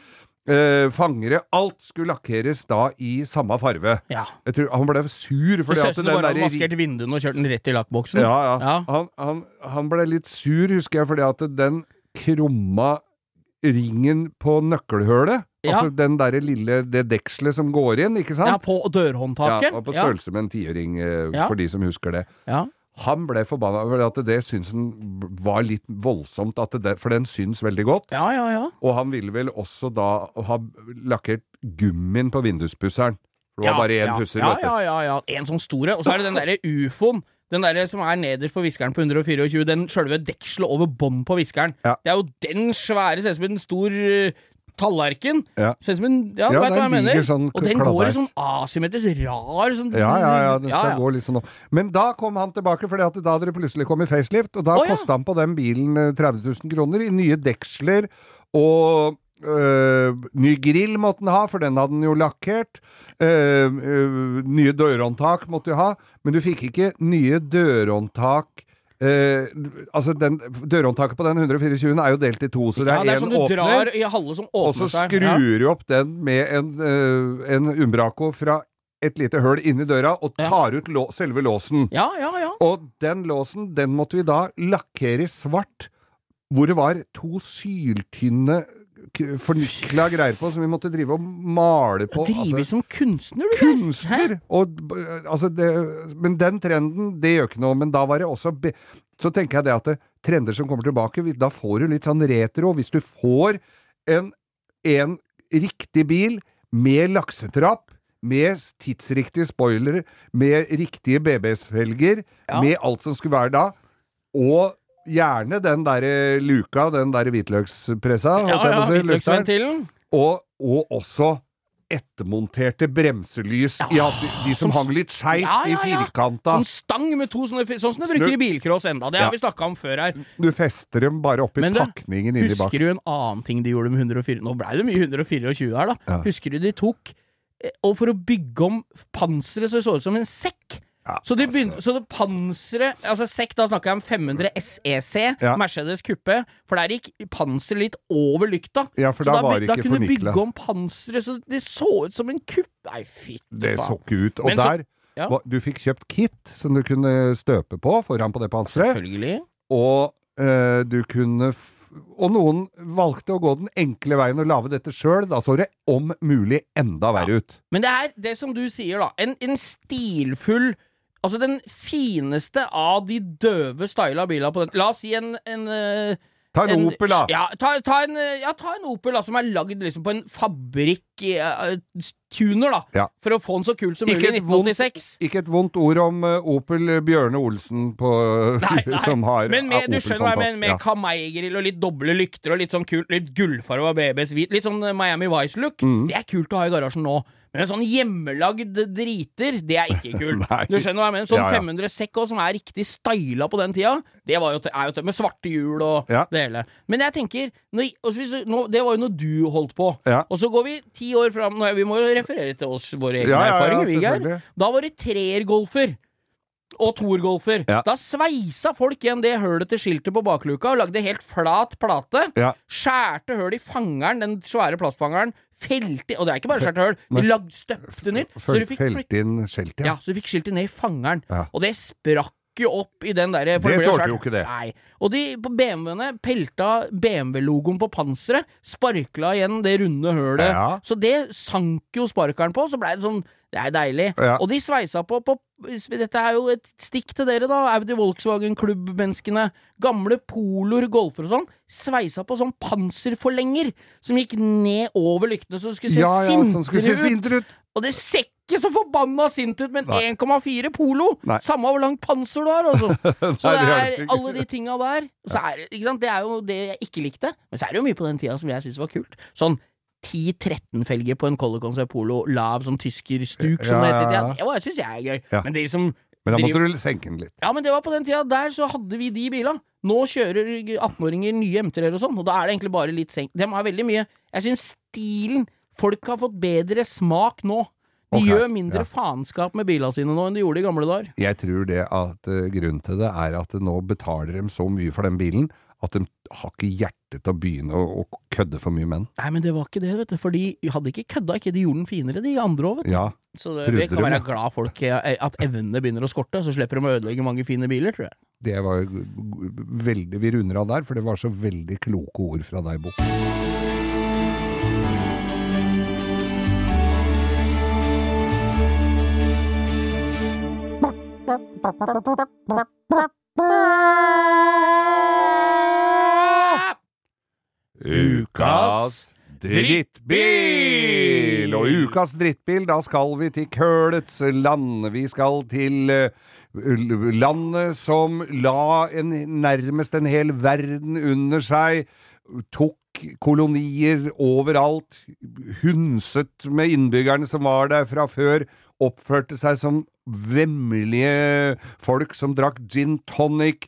Uh, fangere. Alt skulle lakkeres da i samme farve. Ja. Jeg tror Han ble sur. Fordi at den bare hadde maskert vinduene og kjørt den rett i lakkboksen. Ja, ja. ja. Han, han, han, ble litt sur, husker jeg, fordi at den krumma ringen på nøkkelhølet ja. Altså den derre lille Det dekselet som går inn, ikke sant? Ja, på dørhåndtaket. Ja, og på størrelse med en tiøring, uh, for de som husker det. Ja. Han ble forbanna over at det syns han var litt voldsomt, det, for den syns veldig godt. Ja, ja, ja. Og han ville vel også da ha lakkert gummien på vinduspusseren. For det var bare én ja, pusser, ja, vet du. ja, ja, ja. En sånn store. Og så er det den derre ufoen. Den der som er nederst på viskeren på 124, den sjølve dekselet over bånn på viskeren. Ja. Det er jo den svære, ser ut som en stor uh, tallerken. Ja. Ser ut som en Ja, Ja, veit du hva jeg mener? sånn og den går i sånn asymmetrisk rar sånn Ja, ja, ja, den skal ja. gå litt sånn opp. Men da kom han tilbake, fordi da hadde det plutselig kommet facelift, og da oh, ja. kosta han på den bilen eh, 30 000 kroner i nye deksler og øh, ny grill måtte den ha, for den hadde den jo lakkert. Øh, øh, nye dørhåndtak måtte du ha, men du fikk ikke nye dørhåndtak eh, altså den, Dørhåndtaket på den 124 er jo delt i to, så det Ja, er det er én som du åpner. drar i halve som Og så åpner skrur du opp den med en, uh, en Umbraco fra et lite høl inni døra, og Ja. tar ut lå selve låsen. Ja, ja, ja. Og den låsen, den måtte vi da lakkere svart, hvor det var to syltynne fornikla greier på, som vi måtte drive og male på. Drive Altså, som kunstner, du kunstner! Og, altså det, men den trenden, det gjør ikke noe. Men da var det også Så tenker jeg det at det, trender som kommer tilbake, da får du litt sånn retro. Hvis du får en, en riktig bil med laksetrapp, med tidsriktige spoilere, med riktige BBS-felger, Ja. med alt som skulle være da, og gjerne den der luka, den der hvitløkspressa, Ja, ja, si, hvitløksventilen. Og, og også ettermonterte bremselys. Ja, de, de som, som- hang litt skeivt i firkanta. Sånn stang med to sånne Sånn som du bruker i bilcross enda. Det har vi snakka om før her. Du fester dem bare oppi Men pakningen inni bak. Husker du en annen ting de gjorde med 104? Nå blei det mye 124 her, da. Husker du de tok eh, Og for å bygge om panseret så det så ut som en sekk. Ja, Så, de altså. så det panseret Altså sekk, da snakker jeg om 500 SEC, Ja. Mercedes kuppe. For der gikk panseret litt over lykta. Ja, for så da det da kunne du bygge om panseret så det så ut som en kupp. Nei, fytti Det så ikke ut. Og Men så- der ja. Du fikk kjøpt kit som du kunne støpe på foran på det panseret. Selvfølgelig. Og øh, du kunne Og noen valgte å gå den enkle veien og lage dette sjøl. Da så det om mulig enda verre ut. Men det er det som du sier, da. En, en stilfull Altså den fineste av de døve styla bilene på den La oss si en, en eh, Ta en, Opel, da. Ja, ta, ta, en, eh, ja, ta en Opel da, som er lagd liksom på en fabrikk-tuner, da. Ja. For å få den så kul som Ikke mulig i et vondt- Ikke et vondt ord om uh, Opel Bjørne Olsen på, Nei, nei. som har Men med, du skjønner hva jeg mener, med ja. Kamei-grill og litt doble lykter og litt sånn kult, litt gullfarga BBs hvit, litt sånn eh, Miami Vice-look. Mm. Det er kult å ha i garasjen nå. Men en sånn hjemmelagd driter, det er ikke kult. Du skjønner hva jeg mener? Sånn Ja, ja. 500 sekk også, som er riktig styla på den tida, det var jo, er jo til, med svarte hjul og Ja. det hele. Men jeg tenker, når, hvis nå, det var jo noe du holdt på. Og så går vi ti år fram nå, Vi må jo referere til oss, våre egne erfaringer, vi, Geir. selvfølgelig. Da var det treergolfer. Og toergolfer. Ja. Da sveisa folk igjen det hølet til skiltet på bakluka og lagde helt flat plate. Ja. Skjærte høl i fangeren, den svære plastfangeren. Felte Og det er ikke bare skjærte høl, de lagde støpte nytt. Så du fikk, inn skjeltet, ja, så du fikk skiltet ned i fangeren. Ja. Og det sprakk jo opp i den derre Det tålte jo ikke det. Nei. Og de på BMW-ene pelta BMW-logoen på panseret, sparkla igjen det runde hølet. Ja. Så det sank jo sparkeren på, så blei det sånn Det er deilig. Ja. Og de sveisa på, på Dette er jo et stikk til dere, da. Audi Volkswagen-klubbmenneskene. Gamle poloer, golfer og sånn. Sveisa på sånn panserforlenger som gikk ned over lyktene, så det skulle se Ja, ja, som skulle se sintere ut. sintere ut. Og det ser ikke så forbanna sint ut med en 1,4 Polo! Nei. Samme hvor langt panser du har, altså. Så det er alle de tinga der. Så er, det- ikke sant? Det er jo det jeg ikke likte. Men så er det jo mye på den tida som jeg syns var kult. Sånn 10-13 felger på en Color Concept Polo, lav sånn tyskerstuk, som det heter. i ja, ja. Det syns jeg er gøy. Ja. Men de som Men da måtte du senke den litt. ja, men det var på den tida. Der så hadde vi de bila. Nå kjører 18-åringer nye MT-er og sånn, og da er det egentlig bare litt senk. De har veldig mye Jeg syns stilen Folk har fått bedre smak nå. De okay, gjør mindre ja. faenskap med bilene sine nå enn de gjorde i gamle dager. Jeg tror det at uh, grunnen til det er at nå betaler de så mye for den bilen at de har ikke hjerte til å begynne å, å kødde for mye med den. Nei, men det var ikke det, vet du. For de hadde ikke kødda, ikke. De gjorde den finere, de andre òg, vet du. Ja, Så det, vi kan være glad folk eh, at evnene begynner å skorte, så slipper de å ødelegge mange fine biler, tror jeg. det var veldig Vi runder av der, for det var så veldig kloke ord fra deg, Bo. Ukas drittbil! Og ukas drittbil, da skal vi til kølets land. Vi skal til eh, landet som la en, nærmest en hel verden under seg. Tok kolonier overalt, hundset med innbyggerne som var der fra før, oppførte seg som vemmelige folk som drakk gin tonic,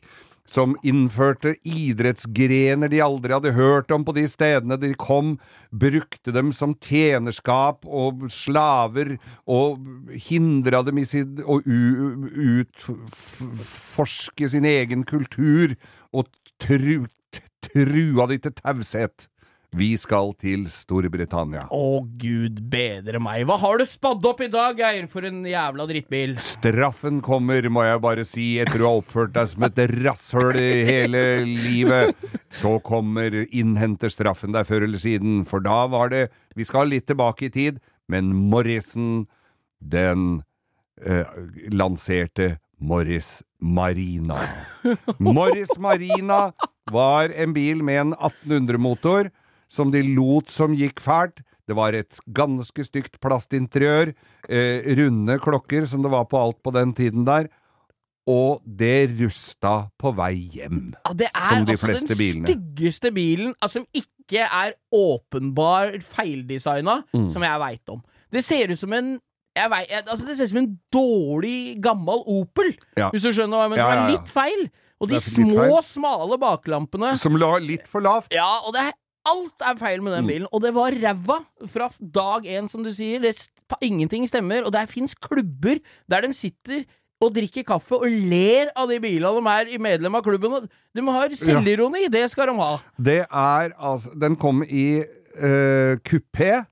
som innførte idrettsgrener de aldri hadde hørt om på de stedene de kom, brukte dem som tjenerskap og slaver, og hindra dem i sin, å utforske sin egen kultur, og tru, trua de til taushet. Vi skal til Storbritannia. Å, gud bedre meg. Hva har du spadd opp i dag, Geir, for en jævla drittbil? Straffen kommer, må jeg bare si, etter å ha oppført deg som et rasshøl i hele livet. Så kommer innhenter straffen deg før eller siden, for da var det Vi skal litt tilbake i tid, men Morrison, den eh, lanserte Morris Marina. Morris Marina var en bil med en 1800-motor som de lot som gikk fælt. Det var et ganske stygt plastinteriør, eh, runde klokker som det var på alt på den tiden der, og det rusta på vei hjem. Ja, det er Som de altså fleste den styggeste bilen altså, som ikke er åpenbar feildesigna, Mm. som jeg veit om. Det ser ut som en vet, altså Det ser ut som en dårlig, gammel Opel, Ja. hvis du skjønner hva jeg mener. Ja, Som ja, er litt feil. Og de små, smale baklampene. Som la litt for lavt. Ja, og det er Alt er feil med den Mm. bilen, og det var ræva fra dag én, som du sier. Det, st- ingenting stemmer, og der fins klubber der de sitter og drikker kaffe og ler av de bilene de er i medlem av klubben. De har selvironi, det skal de ha. Det er altså Den kom i uh, kupé.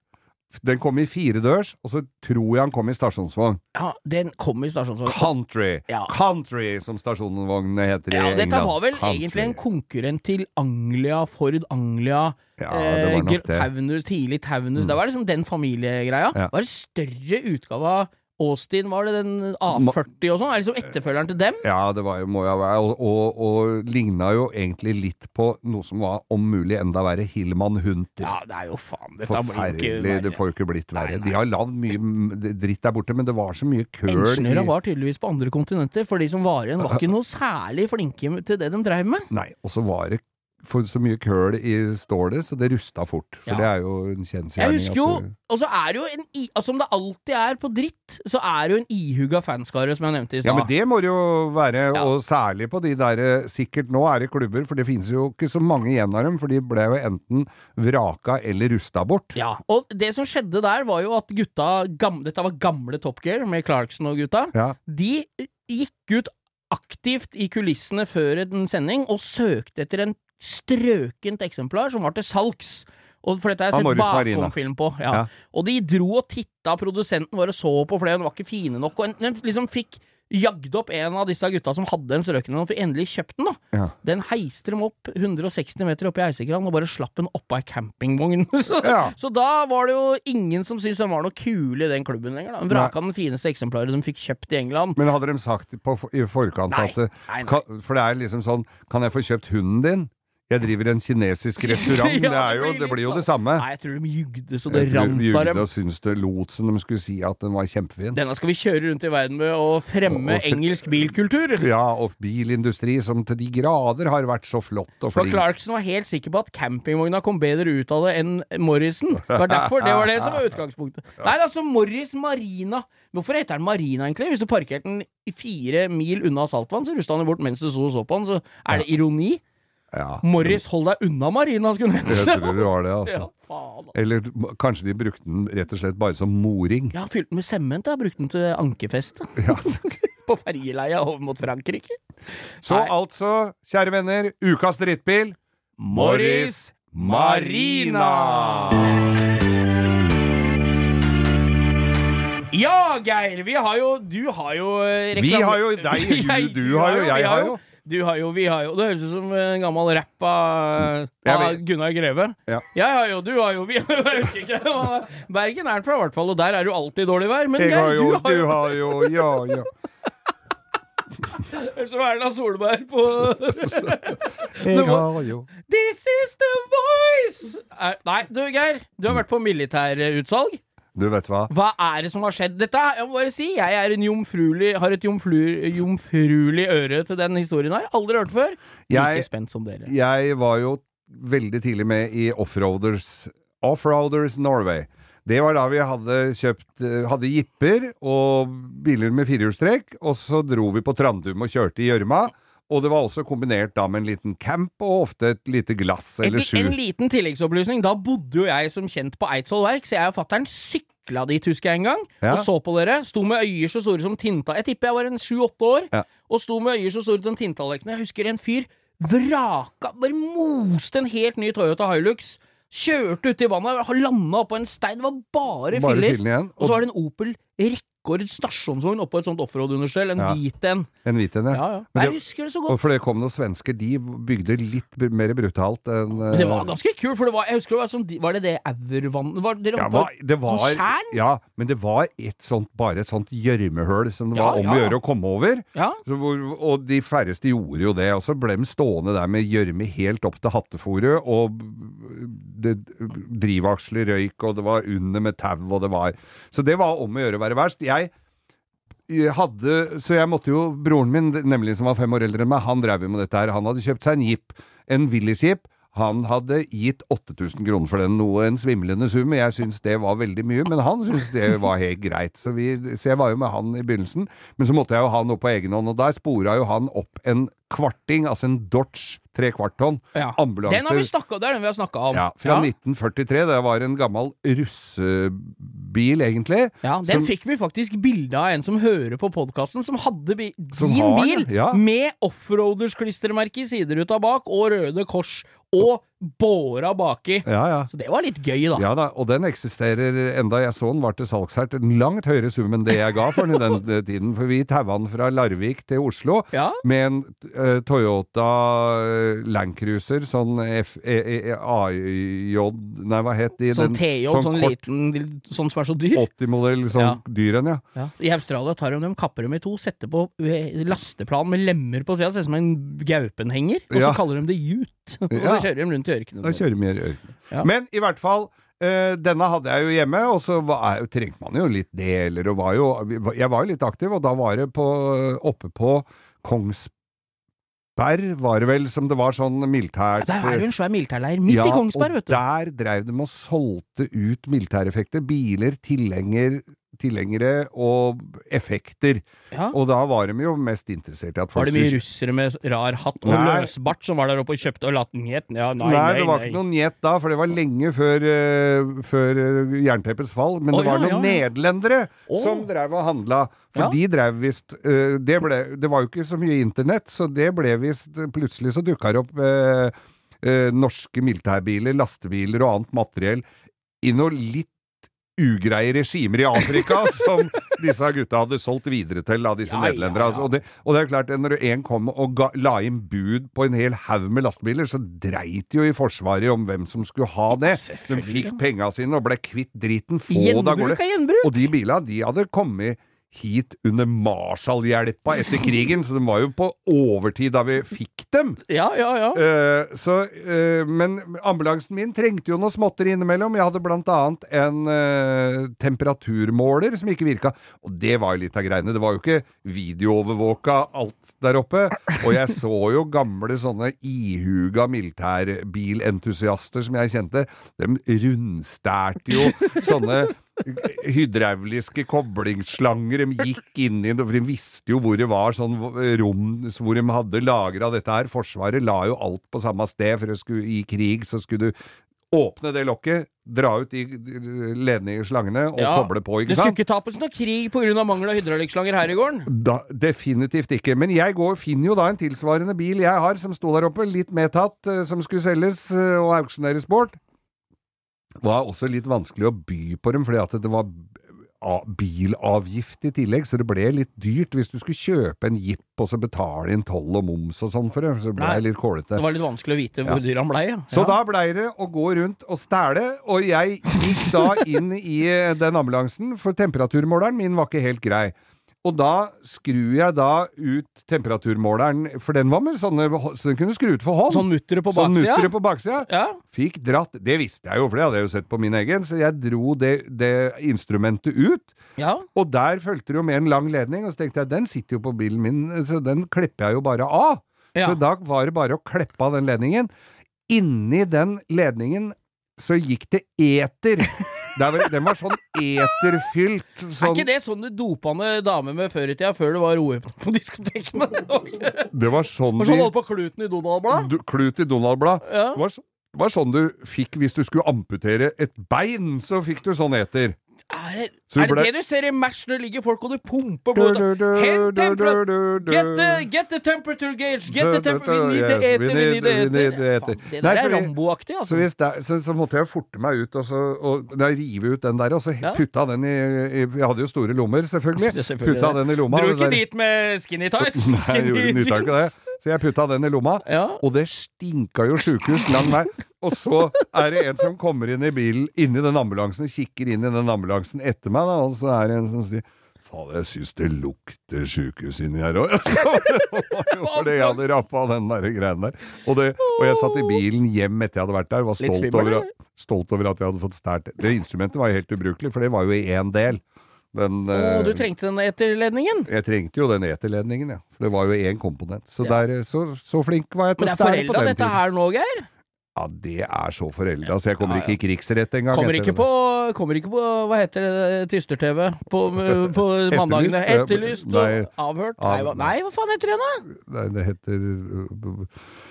Den kom i firedørs, og så tror jeg han kom i stasjonsvogn. Ja, den kom i stasjonsvogn. Country! Ja. Country, som stasjonsvognene heter Ja, i England. dette var vel Country. egentlig en konkurrent til Anglia, Ford Anglia, Ja, det var eh, det. Mm. Taunus, tidlig Taunus. Det var liksom den familiegreia. Ja. Det var en større utgave av Austin, var det den A40 og sånn? Er liksom etterfølgeren til dem? Ja, det var jo, må jo være, og, og, og ligna jo egentlig litt på noe som var om mulig enda verre, Hillman Hunter. Ja, det er jo faen Dette blir ikke Forferdelig. Det får jo ikke blitt verre. Nei, nei. De har lagd mye dritt der borte, men det var så mye køl Ingeniører var tydeligvis på andre kontinenter, for de som var igjen, var ikke noe særlig flinke til det de drev med. Nei, og så var det for så mye køl i stålet, så det rusta fort. For Ja. det er jo en kjensgjerning. Jeg husker jo, og så er det jo en i- altså Som det alltid er på dritt, så er det jo en ihuga fanskare, som jeg nevnte i Ja, men det må det jo være, Ja. og særlig på de der Sikkert nå er det klubber, for det finnes jo ikke så mange igjen av dem, for de ble jo enten vraka eller rusta bort. Ja, og det som skjedde der, var jo at gutta gamle, Dette var gamle Top Gear med Clarkson og gutta. Ja. De gikk ut aktivt i kulissene før en sending og søkte etter en strøkent eksemplar som var til salgs. Og for dette har jeg sett bakomfilm på. Ja. Ja. Og de dro og titta, produsenten vår og så på For de var ikke fine nok. Og en, de liksom fikk jagd opp en av disse gutta som hadde en strøken, og fikk endelig kjøpt den. da Ja. Den heiste dem opp 160 meter opp i heisekranen og bare slapp den oppå ei campingvogn. så, så da var det jo ingen som syntes den var noe kul i den klubben lenger. da De vraka den fineste eksemplaret de fikk kjøpt i England. Men hadde de sagt på, i forkant Nei, at nei, nei. Kan, For det er liksom sånn Kan jeg få kjøpt hunden din? Jeg driver en kinesisk restaurant. Ja, det, jo, det blir jo sånn. det samme. Nei, jeg tror de jugde så det rant av Jugda og syns det lot som de skulle si at den var kjempefin. Denne skal vi kjøre rundt i verden med og fremme Og- og engelsk bilkultur. Ja, og bilindustri som til de grader har vært så flott og For flink. Clarkson var helt sikker på at campingvogna kom bedre ut av det enn Morrison. Det var derfor det var det som var utgangspunktet. Nei, altså Morris Marina. Hvorfor heter den Marina, egentlig? Hvis du parkerte den fire mil unna saltvann, så rusta den bort mens du så så på den, så er det ironi. Ja, Morris, hold deg unna Marina, skulle den Jeg tror det var det, Ja, altså. faen. Eller kanskje de brukte den rett og slett bare som moring. Ja, fylt den med sement. Jeg har brukt den til ankerfeste. På ferjeleia over mot Frankrike. Så Nei. altså, kjære venner, ukas drittbil Morris Marina! Ja, Geir, vi har jo Du har jo eh, Vi har jo deg, du- du har jo, jeg har jo. Du har jo, vi har jo Det høres ut som en gammel rapp av, av Gunnar Greve. Ja. Jeg har jo, du har jo, vi har jo Jeg husker ikke. Bergen er den fra, i hvert fall, og der er det jo alltid dårlig vær. Men Jeg har jo, du har du jo har jo Ja, ja. Høres ut som Erna Solberg på Jeg har jo This is the voice! Er, nei, du Geir. Du har vært på militærutsalg. Du vet hva? Hva er det som har skjedd? Dette, jeg må bare si, jeg er en jomfruelig, har et jomfruelig øre til den historien her. Aldri hørt før. Jeg- Like spent som dere. Jeg var jo veldig tidlig med i Offroaders Offroaders Norway. Det var da vi hadde kjøpt eh, Hadde jipper og biler med firehjulstrekk, og så dro vi på Trandum og kjørte i gjørma. Og det var også kombinert da med en liten camp og ofte et lite glass eller sju. en liten tilleggsopplysning. Da bodde jo jeg som kjent på Eidsvoll Verk, så jeg og fatter'n sykla dit, husker jeg en gang, Ja. og så på dere. Sto med øyer så store som tinta... Jeg tipper jeg var en sju-åtte år, Ja. og sto med øyer så store som tintallerkener. Jeg husker en fyr vraka Bare moste en helt ny Toyota Hilux. Kjørte uti vannet, landa oppå en stein. Det var bare, Bare filler. igjen. Og så var det en Opel Rekord stasjonsvogn oppå et sånt offroad-understell. En Ja. hvit en. En hvit en, Ja, ja. ja. Men Jeg husker det så Og godt. for det kom noen svensker, de bygde litt mer brutalt enn Men det var eh, ganske kult, for det var, jeg husker det var sånn Var det det Aurvann Var dere ja, var, det var, sånn tjern? ja, men det var et sånt, bare et sånt gjørmehull som det var om å gjøre å komme over. Hvor, og de færreste gjorde jo det. Og så ble de stående der med gjørme helt opp til hattefòret, og det, drivaksler røyk, og det var under med tau, og det var Så det var om å gjøre å være verst. Jeg jeg hadde, så jeg måtte jo Broren min, nemlig som var fem år eldre enn meg, han drev jo med dette her. Han hadde kjøpt seg en jeep, en Willys-jeep. Han hadde gitt 8000 kroner for den, noe en svimlende sum. Jeg syns det var veldig mye, men han syntes det var helt greit. Så, vi, så jeg var jo med han i begynnelsen, men så måtte jeg jo ha noe på egen hånd, og der spora jo han opp en kvarting, altså en Dodge tre kvart tonn, Ja. ambulanse. Den har vi snakka Det er den vi har snakka om. Ja, fra ja. 1943. Det var en gammel russebil, egentlig. Ja, den som- fikk vi faktisk bilde av en som hører på podkasten, som hadde bi Som din har bil ja. med offroaders-klistremerke i sideruta bak, og Røde Kors, og båra baki. Ja, ja. Så det var litt gøy, da. Ja da, og den eksisterer enda. Jeg så den var til salgs her til en langt høyere sum enn det jeg ga for den i den eh, tiden. For vi taua den fra Larvik til Oslo Ja. med en uh, Toyota eh, Landcruiser, sånn F, e, e, AJ Nei, hva het de? Sånn TJ, sånn, kort liten sånn som er så dyr. 80-modell, sånn dyr en, ja. I Australia tar de dem, kapper dem i to, setter på lasteplan med lemmer på sida, ser ut som en gaupenhenger, og så kaller de det Jute. og så Ja. kjører de rundt i ørkenen. Da kjører vi i ørkenen. Ja. Men i hvert fall, eh, denne hadde jeg jo hjemme, og så var, trengte man jo litt deler, og var jo Jeg var jo litt aktiv, og da var det på, oppe på Kongsberg, var det vel, som det var sånn militært Der er det en svær militærleir midt i Kongsberg, vet du. og der drev de og solgte ut militæreffekter. Biler, tilhenger, tilhengere og effekter. Ja. Og da var de jo mest interessert i at folk Var det mye russere med rar hatt og Nei. løsbart som var der oppe og kjøpte og latt njet? Ja, nei, Nei, nei, det var nei. ikke noen njet da, for det var lenge før, uh, før eh, jernteppets fall. Men oh, det var ja, noen nederlendere oh. som drev og handla. For de drev visst uh, det, ble- det var jo ikke så mye internett, så det ble visst Plutselig så dukka det opp uh, norske militærbiler, lastebiler og annet materiell i noe litt ugreie regimer i Afrika som disse gutta hadde solgt videre til, av disse Ja, nederlendere. Ja, ja. Og, det, og det er klart, når en kom og ga, la inn bud på en hel haug med lastebiler, så dreit jo i Forsvaret om hvem som skulle ha det. De fikk penga sine og ble kvitt driten få dager. Er! Og de bilene de hadde kommet hit under Marshall-hjelpa etter krigen, så de var jo på overtid da vi fikk dem. Ja, ja, ja. Uh, så, uh, men ambulansen min trengte jo noe småtteri innimellom. Jeg hadde blant annet en uh, temperaturmåler som ikke virka, og det var jo litt av greiene. Det var jo ikke videoovervåka alt der oppe. Og jeg så jo gamle sånne ihuga militærbilentusiaster som jeg kjente. De rundstærte jo sånne hydrauliske koblingsslanger. De gikk inn i det, for de visste jo hvor det var sånn rom hvor de hadde lagra dette her. Forsvaret la jo alt på samme sted, for skulle, i krig så skulle du åpne det lokket, dra ut de ledningsslangene og Ja, koble på, ikke sant? Det skulle ikke tapes noe krig pga. mangel av hydraulikkslanger her i gården. Da, definitivt ikke. Men jeg går, finner jo da en tilsvarende bil jeg har, som sto der oppe, litt medtatt, eh, som skulle selges eh, og auksjoneres bort. Det var også litt vanskelig å by på dem, fordi at det var bilavgift i tillegg, så det ble litt dyrt hvis du skulle kjøpe en Jeep og så betale inn toll og moms og sånn for det. Så ble Nei, litt kålete. Det var litt vanskelig å vite hvor dyr han blei. Ja. Så ja. da blei det å gå rundt og stæle, og jeg gikk da inn i eh, den ambulansen, for temperaturmåleren min var ikke helt grei. Og da skrur jeg da ut temperaturmåleren, for den var med sånne Så den kunne skru ut for hånd. Sånn mutteret på Sånn baksida? Sånn på baksida. Ja. Fikk dratt Det visste jeg jo, for det hadde jeg jo sett på min egen. Så jeg dro det, det instrumentet ut. ja. Og der fulgte det jo med en lang ledning, og så tenkte jeg den sitter jo på bilen min, så den klipper jeg jo bare av. Ja. Så da var det bare å kleppe av den ledningen. Inni den ledningen så gikk det eter. Var, den var sånn eterfylt. Er Sånn, ikke det sånn du dopa ned damer med før i tida, før det var OE på, diskotekene? Det var ikke- det var sånn var sånn holdt på kluten i Donald-blad? Klut i Donald-blad. Ja. Det var, var sånn du fikk hvis du skulle amputere et bein, så fikk du sånn eter. Er det er det, ble- det du ser i match? når det ligger folk og du pumper blod Hent temperatur get the, get the temperature gauge! Get the temperature We need the eter, we need- the. Det der er Rambo-aktig, Så, altså. hvis det, så, så måtte jeg forte meg ut og, så, og rive ut den der, og så Ja. putta den i, i Jeg hadde jo store lommer, selvfølgelig. Selvfølgelig Putta det. den i lomma. Dro ikke dit med skinny tights? Nei, jeg Skinny gjorde ikke det. jeans? Så jeg putta den i lomma, Ja. og det stinka jo sjukehus lang vei. Og så er det en som kommer inn i bilen, inni den ambulansen, kikker inn i den ambulansen etter meg, da, og så er det en som sier Faen, jeg syns det lukter sjukehus inni her òg. Fordi jeg hadde rappa den der greien der. Og, det, og jeg satt i bilen hjem etter jeg hadde vært der, var stolt over, stolt over at jeg hadde fått stært det. instrumentet var jo helt ubrukelig, for det var jo i én del. Den, Å, eh, du trengte den eterledningen? jeg trengte jo den eterledningen, ja. For det var jo én komponent. Så, der, så, så flink var jeg til å stære på den tiden. Men det er foreldra dette her nå, Geir. Ja, det er så forelda, så jeg kommer Ja, ja. ikke i krigsrett engang. Kommer ikke, på, kommer ikke på Hva heter det, Tyster-TV på, på mandagene? Etterlyst? Og Nei. avhørt? Av- Nei, hva, faen heter det da? Nei, det heter uh,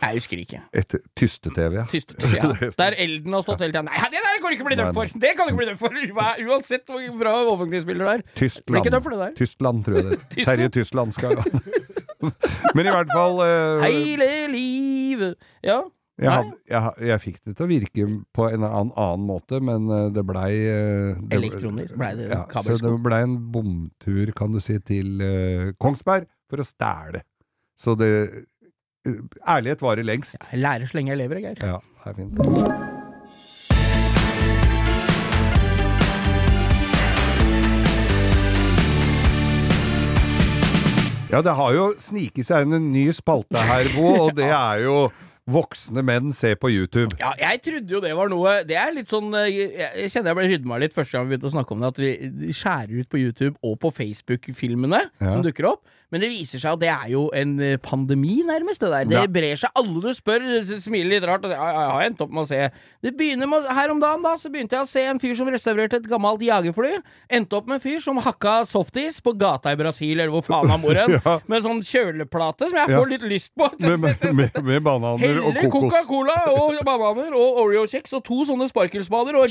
Jeg husker ikke. etter, Tyste-TV, ja. Tyster, ja. Der elden har stått hele tida. Nei, det der kan du ikke bli dømt for! Det kan du ikke bli dømt for! Uansett hvor bra overvåkningsbilder det er. Blir for det der. Tyskland, tror jeg det heter. Tyskland? Terje Tyskland skal Men i hvert fall uh, Hele livet Ja. Jeg, had, jeg, jeg fikk det til å virke på en annen, annen måte, men uh, det blei uh, Elektronisk Blei det Ja, så det blei en bomtur, kan du si, til uh, Kongsberg for å stæle. Så det uh, Ærlighet varer lengst. Jeg lærer så lenge jeg lever, Geir. Ja, det er fint. Ja, det har jo sniket seg inn en ny spalte her, Bo, og det er jo Voksne menn ser på YouTube. Ja, jeg trodde jo det var noe Det er litt sånn eh, Jeg, jeg kjenner jeg ble rydma litt første gang vi begynte å snakke om det, at vi skjærer ut på YouTube og på Facebook-filmene Ja. som dukker opp. Men det viser seg at det er jo en eh, pandemi, nærmest, det der. Det Ja. brer seg. Alle du spør, smiler litt rart. Og jeg, jeg har endt opp med å se Det begynner med Her om dagen, da, så begynte jeg å se en fyr som restaurerte et gammelt jagerfly. Endte opp med en fyr som hakka softis på gata i Brasil, eller hvor faen han bor hen, Ja. med sånn kjøleplate som jeg Ja. får litt lyst på. Med, med, med, med bananer og kokos. Coca-Cola og bananer og Oreo-kjeks og to sånne sparkelspader og,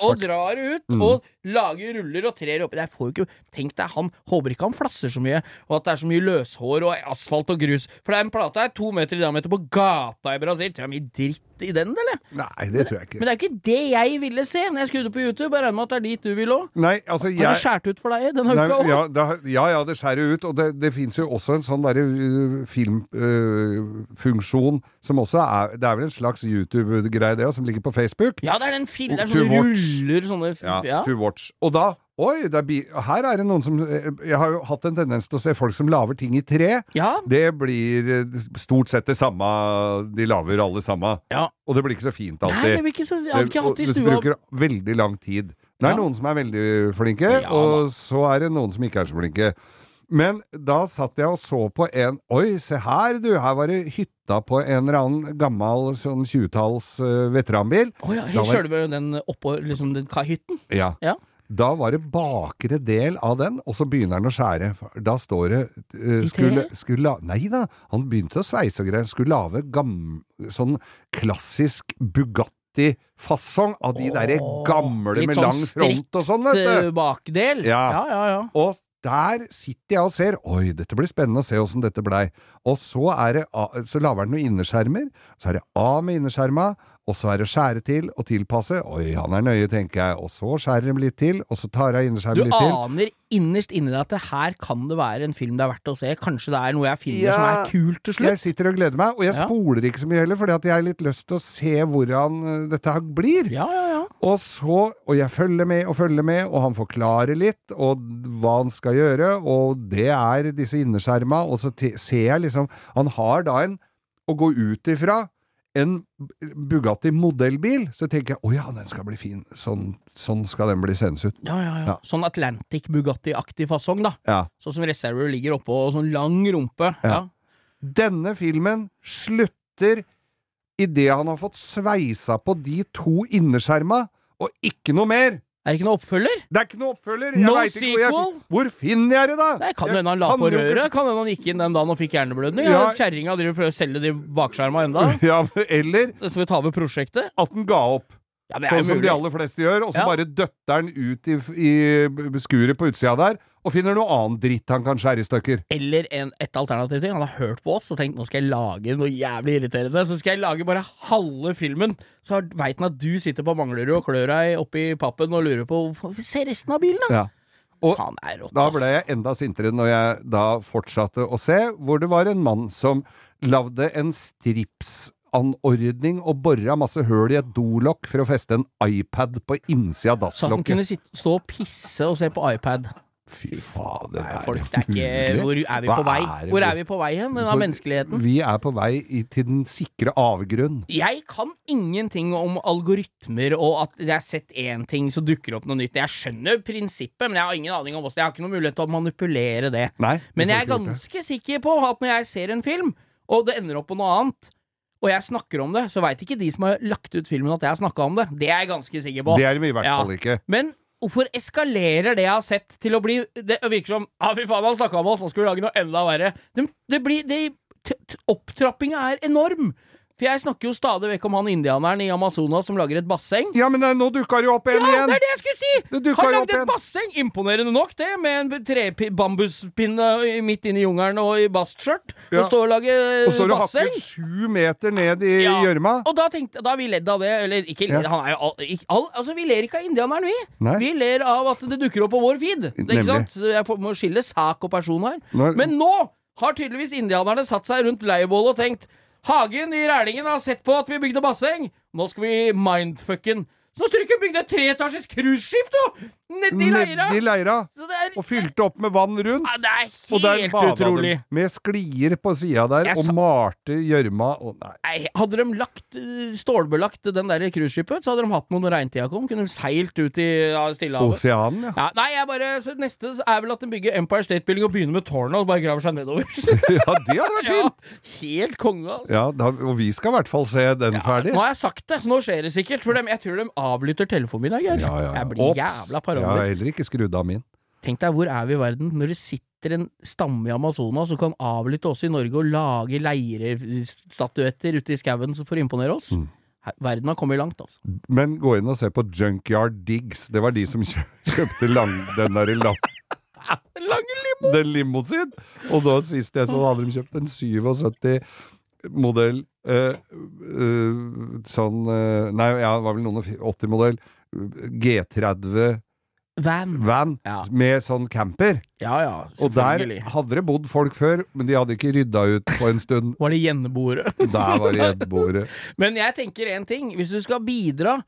og drar ut og lager ruller og trer oppi. Jeg får jo ikke Tenk deg, han håper ikke han flasser så mye, og at det er så mye løshår og asfalt og grus. For det er en plate her, to meter i diameter på gata i Brasil. Tror jeg mye dritt i den, eller? Nei, det tror jeg ikke. Men det er ikke det jeg ville se når jeg skrudde på YouTube. Jeg regner med at det er dit du vil òg. Altså Har det jeg skåret ut for deg denne uka òg? ja, det, ja, ja, det skjærer ut. Og det, det fins jo også en sånn derre uh, filmfunksjon som også er Det er vel en slags YouTube-greie, det, som ligger på Facebook. Ja, det er den filmen Det er sånne ruller, sånne Ja, ja. To watch. Og da Oi, er her er det noen som Jeg har jo hatt en tendens til å se folk som lager ting i tre. ja. Det blir eh, stort sett det samme De lager alle samme. Ja. Og det blir ikke så fint alltid. Nei, det blir ikke så Jeg har ikke hatt i stua. Du bruker veldig lang tid. Det er Ja. noen som er veldig flinke, Ja, og så er det noen som ikke er så flinke. Men da satt jeg og så på en Oi, se her du, her var det hytta på en eller annen gammel sånn 20-talls eh, veteranbil. Å ja, Da helt sjølve den oppå liksom den hytten? Ja. Ja. Da var det bakre del av den, og så begynner han å skjære. Da står det uh, skulle, skulle, Nei da, han begynte å sveise og greier. Skulle lage sånn klassisk Bugatti-fasong av de derre Åh, gamle litt med sånn lang front og sånn, vet Eh, du. Bakdel? Ja. ja, ja. ja. Og der sitter jeg og ser Oi, dette blir spennende å se åssen dette blei. Og så er det Så lager han noen innerskjermer. Så er det A med innerskjerma. Og så er det skjære til og tilpasse. Oi, han er nøye, tenker jeg. Og så skjærer de litt til, og så tar jeg innerskjermen litt til. Du aner innerst inni deg at det her kan det være en film det er verdt å se. Kanskje det er noe jeg finner Ja. som er kult til slutt. Jeg sitter og gleder meg, og jeg Ja. spoler ikke så mye heller, fordi at jeg har litt lyst til å se hvordan eh, dette her blir. Ja, ja, ja. Og så, og jeg følger med og følger med, og han forklarer litt, og hva han skal gjøre, og det er disse innerskjerma, og så ser jeg liksom Han har da en å gå ut ifra en Bugatti modellbil, så tenker jeg å ja, den skal bli fin. Sånn, sånn skal den bli sendes ut. Ja, ja, ja. Ja. Sånn Atlantic Bugatti-aktig fasong, da. Ja. Sånn som Reservoir ligger oppå, og sånn lang rumpe. Ja. Denne filmen slutter idet han har fått sveisa på de to innerskjerma, og ikke noe mer! Er det ikke noe oppfølger? Det er ikke noe oppfølger! Jeg No ikke sequel? hvor, jeg, hvor finner jeg det, da? Nei, Kan hende han la på røret? Kan hende han gikk inn den dagen og fikk hjerneblødning? Ja. Kjerringa prøver å selge de bakskjerma enda? Ja, eller Så vi tar over prosjektet? at den ga opp. Ja, Sånn som de aller fleste gjør, og så Ja. bare døtter den ut i, i skuret på utsida der, og finner noe annet dritt han kan skjære i stykker. Eller en, et alternativ til. Han har hørt på oss og tenkt nå skal jeg lage noe jævlig irriterende. Så skal jeg lage bare halve filmen. Så veit han at du sitter på Manglerud og klør deg oppi pappen og lurer på "Hvorfor- Se resten av bilen, da! Ja. Og Faen, det er rått, da ble jeg enda sintere når jeg da fortsatte å se, hvor det var en mann som lagde en stripsanordning og bora masse høl i et dolokk for å feste en iPad på innsida av Så han kunne sitte, stå og pisse og se på iPad. Fy fader, Nei, er folk, det det er ikke Hvor er vi på vei? det Hvor er vi på vei hen, denne menneskeligheten? Vi er på vei til den sikre avgrunn. Jeg kan ingenting om algoritmer og at jeg har sett én ting, så dukker opp noe nytt. Jeg skjønner prinsippet, men jeg har ingen aning om hvordan Jeg har ikke noen mulighet til å manipulere det. Nei, Men jeg er det. ganske sikker på at når jeg ser en film, og det ender opp på noe annet, og jeg snakker om det, så veit ikke de som har lagt ut filmen at jeg har snakka om det. Det er jeg ganske sikker på. Det er de i hvert Ja. fall ikke. Men hvorfor eskalerer det jeg har sett til å bli Det virker som Ja, fy faen, han snakka om oss, nå skal vi lage noe enda verre. Det, det blir det, Opptrappinga er enorm. For jeg snakker jo stadig vekk om han indianeren i Amazonas som lager et basseng. Ja, men nå dukka det jo opp en Ja, igjen! det er det jeg skulle si! Det Han lagde et en. basseng! Imponerende nok, det, med en tre- bambuspinne midt inne i jungelen og i bastskjørt. Ja. Og står og lager basseng. Og står og hakker sju meter ned i Ja. Og da tenkte Da har vi ledd av det. Eller ikke Ja. Han er jo all, ikke, all, Altså, vi ler ikke av indianeren, vi. Nei. Vi ler av at det dukker opp på vår feed. Det, ikke sant? Jeg får, må skille sak og person her. Nå- Men nå har tydeligvis indianerne satt seg rundt leirbålet og tenkt Hagen i Rælingen har sett på at vi bygde basseng. Nå skal vi mindfucken. Så vi bygde et treetasjes cruiseskip, du! Nedi leira. Nedi leira. Er, Og fylte opp med vann rundt. ja, det er Og der helt bada utrolig. de med sklier på sida der, Jeg og sa- malte gjørma og Nei. Nei, hadde de lagt, eh, stålbelagt den der cruiseskipet, så hadde de hatt noe når regntida kom. Kunne de seilt ut i ja, Stillehavet. Oseanen, ja. Ja, nei, jeg bare, så neste er vel at de bygger Empire State Building og begynner med tårnet og bare graver seg nedover. Ja, det hadde vært ja, fint! helt konge, altså. Ja, da, og vi skal i hvert fall se den ferdig. Nå har jeg sagt det, så nå skjer det sikkert. For dem, jeg tror de avlytter telefonen min, Geir. Ja, ja, ja. Jeg blir Ops. jævla Jeg har heller ikke skrudd av min. Tenk deg, hvor er vi i verden når det sitter en stamme i Amazonas som kan avlytte oss i Norge og lage leirestatuetter ute i skauen for å imponere oss? Mm. Verden har kommet langt, altså. Men gå inn og se på Junkyard Digs. Det var de som kjø- kjøpte lang, den der lang, Lange limo! den limoen sin. Og da sist jeg så, hadde de kjøpt en 77 modell uh, uh, sånn eh, Nei, ja, det var vel noen og 80-modell. G30 Van. van Ja. med sånn camper. Ja ja, Og der hadde det bodd folk før, men de hadde ikke rydda ut på en stund. Var det gjenboere? Der var det gjenboere. Men jeg tenker en ting. Hvis du skal bidra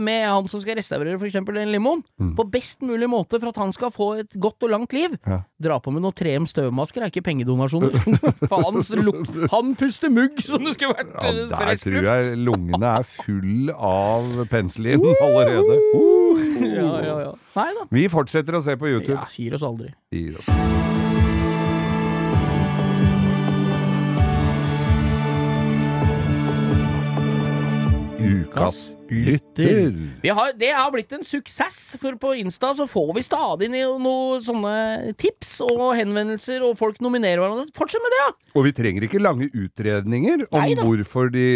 med han som skal restaurere f.eks. den limon, Mm. på best mulig måte for at han skal få et godt og langt liv, Ja. dra på med noe 3M støvmasker er ikke pengedonasjoner. Faens lukt han puster mugg som det skulle vært Ja, eh, der frisk tror jeg lungene er full av penicillin allerede. Ja, ja, ja. Nei da. Vi fortsetter å se på YouTube. Ja, gir oss aldri. Gir oss. Ukas lytter. Vi har, det har blitt en suksess, for på Insta så får vi stadig noen noe sånne tips og henvendelser, og folk nominerer hverandre. Fortsett med det, ja! Og vi trenger ikke lange utredninger om Neida. hvorfor de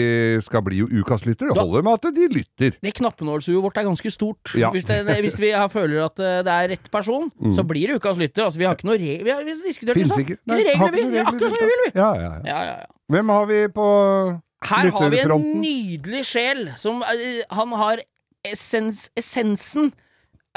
skal bli ukas lytter. Det holder med at de lytter. Det knappenålsuget vårt er ganske stort. Ja. Hvis, det, hvis vi har- føler at eh, det er rett person, så blir det ukas lytter. Altså, vi har ikke noe re vi har diskutert det sånn. ikke. Vi Nei, regler, vi. ikke noen vi. regler Akkurat som vi vil, vi. Ja, ja, ja. Ja, ja, ja. Hvem har vi på Her har vi en nydelig sjel som eh, Han har essens, essensen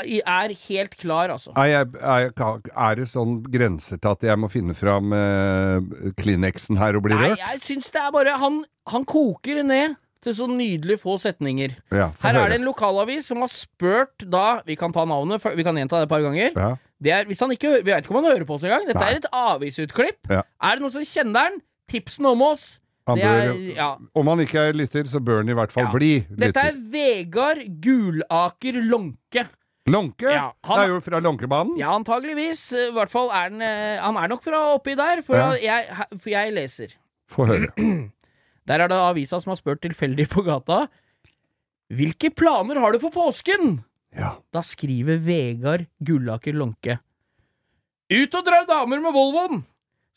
er helt klar, altså. Er, jeg, er, er det sånn grenser til at jeg må finne fram eh, Kleenexen her og bli Nei, rørt? jeg syns det er bare Han, han koker ned til så nydelig få setninger. Ja, Her høre. er det en lokalavis som har spurt da Vi kan ta navnet, vi kan gjenta det et par ganger. Ja. Det er, hvis han ikke Vi vet ikke om han hører på oss engang. Dette Nei. er et avisutklipp. Ja. Er det noen som kjenner den? Tipsen om oss. Det er, ja. Om han ikke er lytter, så bør han i hvert fall Ja. bli Dette er Vegard Gulaker Lonke. Lonke? Ja, han- Det er jo fra Lonkebanen. Ja, antageligvis. I hvert fall er han eh, Han er nok fra oppi der, for, jeg, for jeg leser. Få høre. Der er det avisa som har spurt tilfeldig på gata. Hvilke planer har du for påsken? Ja. Da skriver Vegard Gullaker Lonke. Ut og dra damer med Volvoen!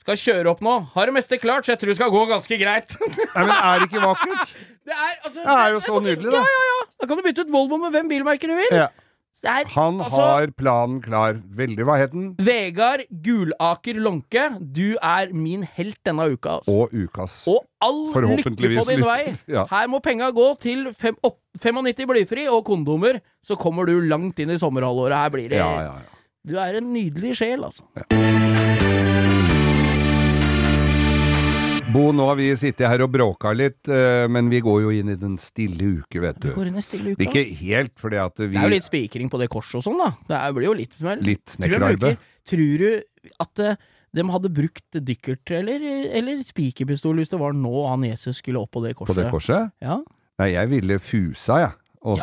Skal kjøre opp nå. Har det meste klart, så jeg tror det skal gå ganske greit. Nei, men er det ikke vakkert? det er, altså, Det er jo så nydelig, da. Ja, ja, ja. Da kan du bytte ut Volvo med hvem bilmerker du vil. Ja. Er, Han altså, har planen klar. Veldig, hva het den? Vegard Gulaker Lonke, du er min helt denne uka. Altså. Og ukas. Og all lykke på din vei. Ja. Her må penga gå til fem, opp, 95 blyfri og kondomer, så kommer du langt inn i sommerhalvåret. Her blir det Ja, ja, ja. Du er en nydelig sjel, altså. Bo, nå har vi sittet her og bråka litt, eh, men vi går jo inn i den stille uke, vet du. Vi går inn i stille uke. Det er ikke helt fordi at vi Det er jo litt spikring på det korset og sånn, da. Det blir jo litt mer Litt snekkerarbeid. tror du at eh, de hadde brukt dykkert eller, eller spikerpistol hvis det var nå han Jesus skulle opp på det korset? på det korset? Ja. Nei, jeg ville fusa, jeg. Og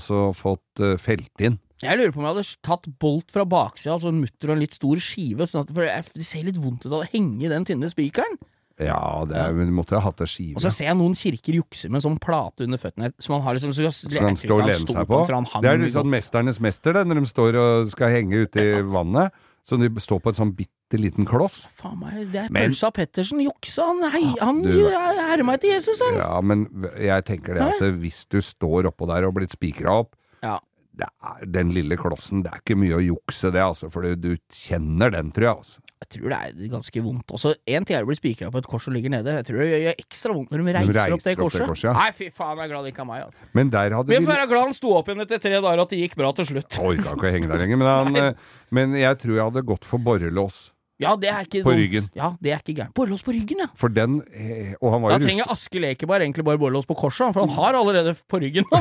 så Ja. fått uh, felt inn. Jeg lurer på om jeg hadde tatt bolt fra baksida, altså en mutter og en litt stor skive, sånn at, for det ser litt vondt ut å henge i den tynne spikeren. Ja, det er, men måtte ha hatt ei skive. Og så ser jeg noen kirker jukse med en sånn plate under føttene som han har liksom så, Så han står og lener seg på. Det er liksom sånn Mesternes mester, det, når de står og skal henge ute i vannet. Så de står på en sånn bitte liten kloss. Faen meg, det er Men- Pølsa Pettersen juksa, han, hei, han du- herma etter Jesus, han. Ja, men jeg tenker det at hvis du står oppå der og blitt spikra opp Ja. Det er, Den lille klossen, det er ikke mye å jukse det, altså, for du, du kjenner den, tror jeg. altså. Jeg tror det er ganske vondt. Også en ting er å bli spikra på et kors og ligger nede. Jeg tror det gjør ekstra vondt når de reiser, reiser opp det opp det korset. korset, ja. Nei, fy faen, jeg er glad det ikke er meg, altså. Men der hadde Men vi jeg får være glad han sto opp igjen etter tre dager, at det gikk bra til slutt. Orka ikke å henge der lenger, men, han, eh, men jeg tror jeg hadde gått for borrelås. Ja, det er ikke På dumt. ryggen. Ja, det er ikke gærent. Borrelås på ryggen, ja. For den eh, Og han var Da jo trenger. Aske Lekeberg egentlig bare borrelås på korset, for han har allerede på ryggen.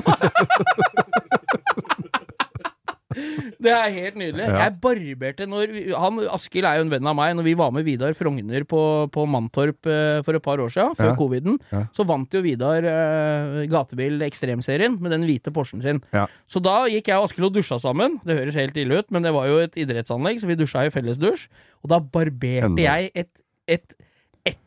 Det er helt nydelig. Ja. Jeg barberte når han, Askild er jo en venn av meg. Når vi var med Vidar Frogner på, på Mantorp eh, for et par år siden, før Ja. coviden, Ja. så vant jo Vidar eh, Gatebil Ekstremserien med den hvite Porschen sin. Så da gikk jeg og Askild og dusja sammen. Det høres helt ille ut, men det var jo et idrettsanlegg, så vi dusja i fellesdusj. Og da barberte Enda. jeg et, et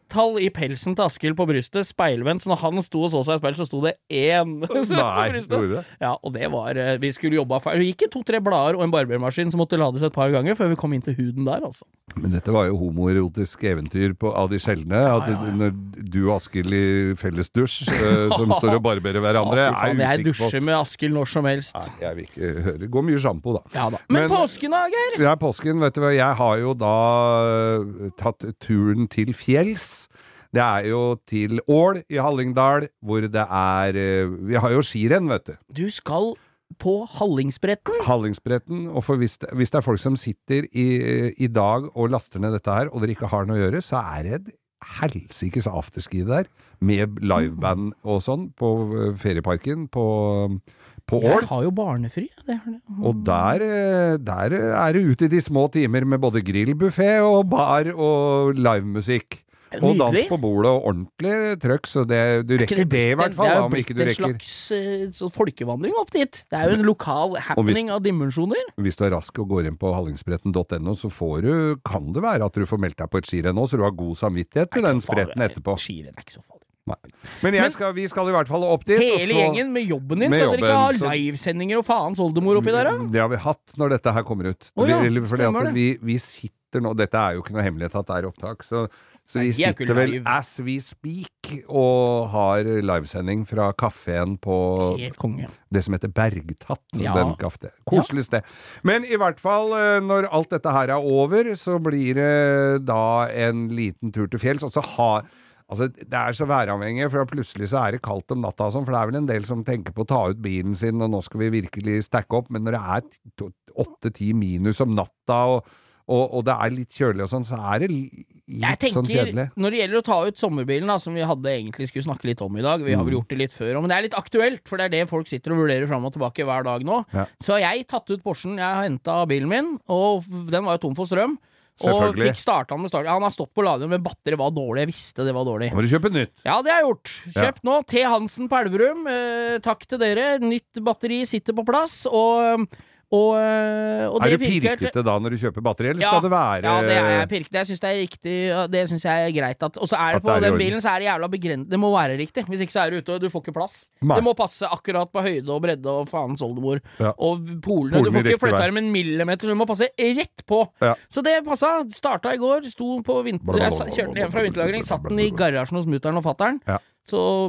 ett-tall i pelsen til Askild på brystet, speilvendt, så når han sto og så seg i speil, så sto det én på brystet. Ja, og det var eh, Vi skulle jobba feil. Det gikk i to-tre blader og en barbermaskin som måtte lades et par ganger før vi kom inn til huden der, altså. Men dette var jo homoerotisk eventyr på, av de sjeldne. At Ja, ja, ja. Når du og Askild i fellesdusj, uh, som står og barberer hverandre, ja, faen, er jeg dusjer med Askild når som helst. Nei, jeg vil ikke høre. Det går mye sjampo, da. Da. Men, Men- påsken da, Geir? Ja, påsken, vet du hva. Jeg har jo da eh, tatt turen til fjells. Det er jo til Ål i Hallingdal, hvor det er eh, Vi har jo skirenn, vet du. Du skal på Hallingsbretten. Hallingsbretten. Og for hvis det, hvis det er folk som sitter i, i dag og laster ned dette her, og dere ikke har noe å gjøre, så er det et helsikes afterski der, med liveband og sånn, på eh, ferieparken på, på Ål. Jeg har jo barnefri. Det det. Og der, eh, der er det ute i de små timer med både grillbuffé og bar og livemusikk. Og dans på bordet og ordentlig trøkk, så det, du Er rekker det, i hvert fall. Det er jo blitt en slags sånn folkevandring opp dit. Det er jo en lokal happening av dimensjoner. Hvis du er rask og går inn på hallingsbretten.no, så får du, kan det være at du får meldt deg på et skirenn nå, så du har god samvittighet til den spretten etterpå. Skirenn er ikke så farlig. Men, jeg Men- skal, vi skal i hvert fall opp dit. Hele så- gjengen med jobben din, Med skal dere ikke ha livesendinger og faens oldemor oppi der, da? Det har vi hatt når dette her kommer ut. Oh, ja, vi, vi sitter nå Dette er jo ikke noe hemmelighet at det er opptak, så, så vi er sitter vel as we speak og har livesending fra kafeen på det som heter Bergtatt. Ja. Den kaffe. Koselig sted. Men i hvert fall, eh, når alt dette her er over, så blir det da en liten tur til fjells. Og så ha Altså, Det er så væravhengig, for plutselig så er det kaldt om natta og sånn. For det er vel en del som tenker på å ta ut bilen sin, og nå skal vi virkelig stacke opp. Men når det er åtte-ti minus om natta, og, og, og det er litt kjølig og sånn, så er det litt tenker, sånn kjedelig. Når det gjelder å ta ut sommerbilen, da, som vi hadde egentlig skulle snakke litt om i dag, vi har vel Mm. gjort det litt før, men det er litt aktuelt, for det er det folk sitter og vurderer fram og tilbake hver dag nå. Ja. Så jeg tatt ut Porschen, jeg har henta bilen min, og den var jo tom for strøm. Og fikk starta den med start. Ja, han har stått på laderen, men batteriet var dårlig. Jeg visste det var dårlig. Må du kjøpe nytt. Ja, det har jeg gjort. Kjøpt nå. T. Hansen på Elverum. Eh, takk til dere. Nytt batteri sitter på plass, og, og, eh, og Er det du pirkete da når du kjøper batteri, eller Ja, skal det være Ja, det er jeg pirkete. Jeg syns det er riktig. Det syns jeg er greit at Og så er det på det er den bilen, så er det jævla begrenset. Det må være riktig. Hvis ikke så er du ute, og du får ikke plass. Nei. Det må passe akkurat på høyde og bredde og faens oldemor. Ja. Og polene. Polene Du får ikke flytta dem en millimeter, så du må passe rett på. Ja. Så det passa. Starta i går, sto på vinter... Jeg kjørte den hjem fra vinterlagring, satt den i garasjen hos mutter'n og fatter'n,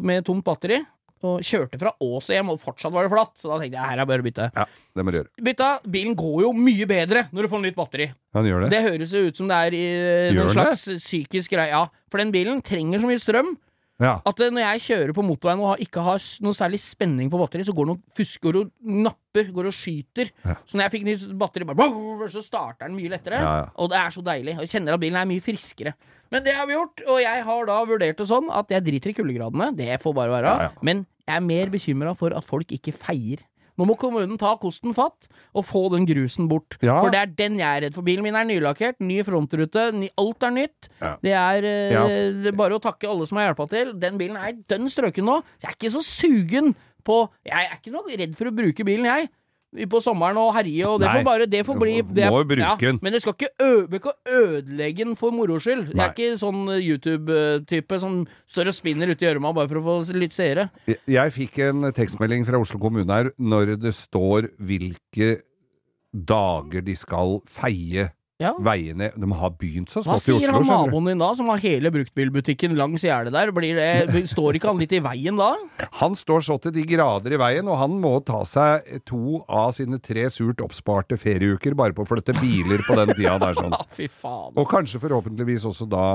med tomt batteri. Og kjørte fra Ås og hjem, og fortsatt var det flatt. Så da tenkte jeg her er bare å bytte. Ja, det må du gjøre. Bytta. Bilen går jo mye bedre når du får nytt batteri. Ja, den gjør det. Det høres jo ut som det er i Gjør noen slags psykisk greie. Ja, for den bilen trenger så mye strøm Ja. at når jeg kjører på motorveien og ikke har noe særlig spenning på batteriet, så går det noen fusker og napper, går og skyter. Ja. Så når jeg fikk nytt batteri, bare, så starter den mye lettere. Ja. Og det er så deilig. Og jeg kjenner at bilen er mye friskere. Men det har vi gjort, og jeg har da vurdert det sånn at jeg driter i kuldegradene. Det får bare være. Men jeg er mer bekymra for at folk ikke feier. Nå må kommunen ta kosten fatt og få den grusen bort. Ja. For det er den jeg er redd for. Bilen min er nylakkert, ny frontrute, ny, alt er nytt. Ja. Det er eh, Ja. det bare å takke alle som har hjelpa til. Den bilen er dønn strøken nå. Jeg er ikke så sugen på Jeg er ikke noe redd for å bruke bilen, jeg. På sommeren og herje, og det Nei. får bare Det får bli det, må jo bruke den. Men det skal ikke, ø ikke ødelegge den for moro skyld. Jeg er ikke sånn YouTube-type som står og spinner ute i gjørma bare for å få litt seere. Jeg- Jeg fikk en tekstmelding fra Oslo kommune her når det står hvilke dager de skal feie Ja. veiene. De har begynt så Hva smått i sier Oslo, han skjønner du. naboen din da, som har hele bruktbilbutikken langs gjerdet der? Blir det, står ikke han litt i veien da? Han står så til de grader i veien, og han må ta seg to av sine tre surt oppsparte ferieuker bare på å flytte biler på den tida der sånn. Fy faen. Og kanskje forhåpentligvis også da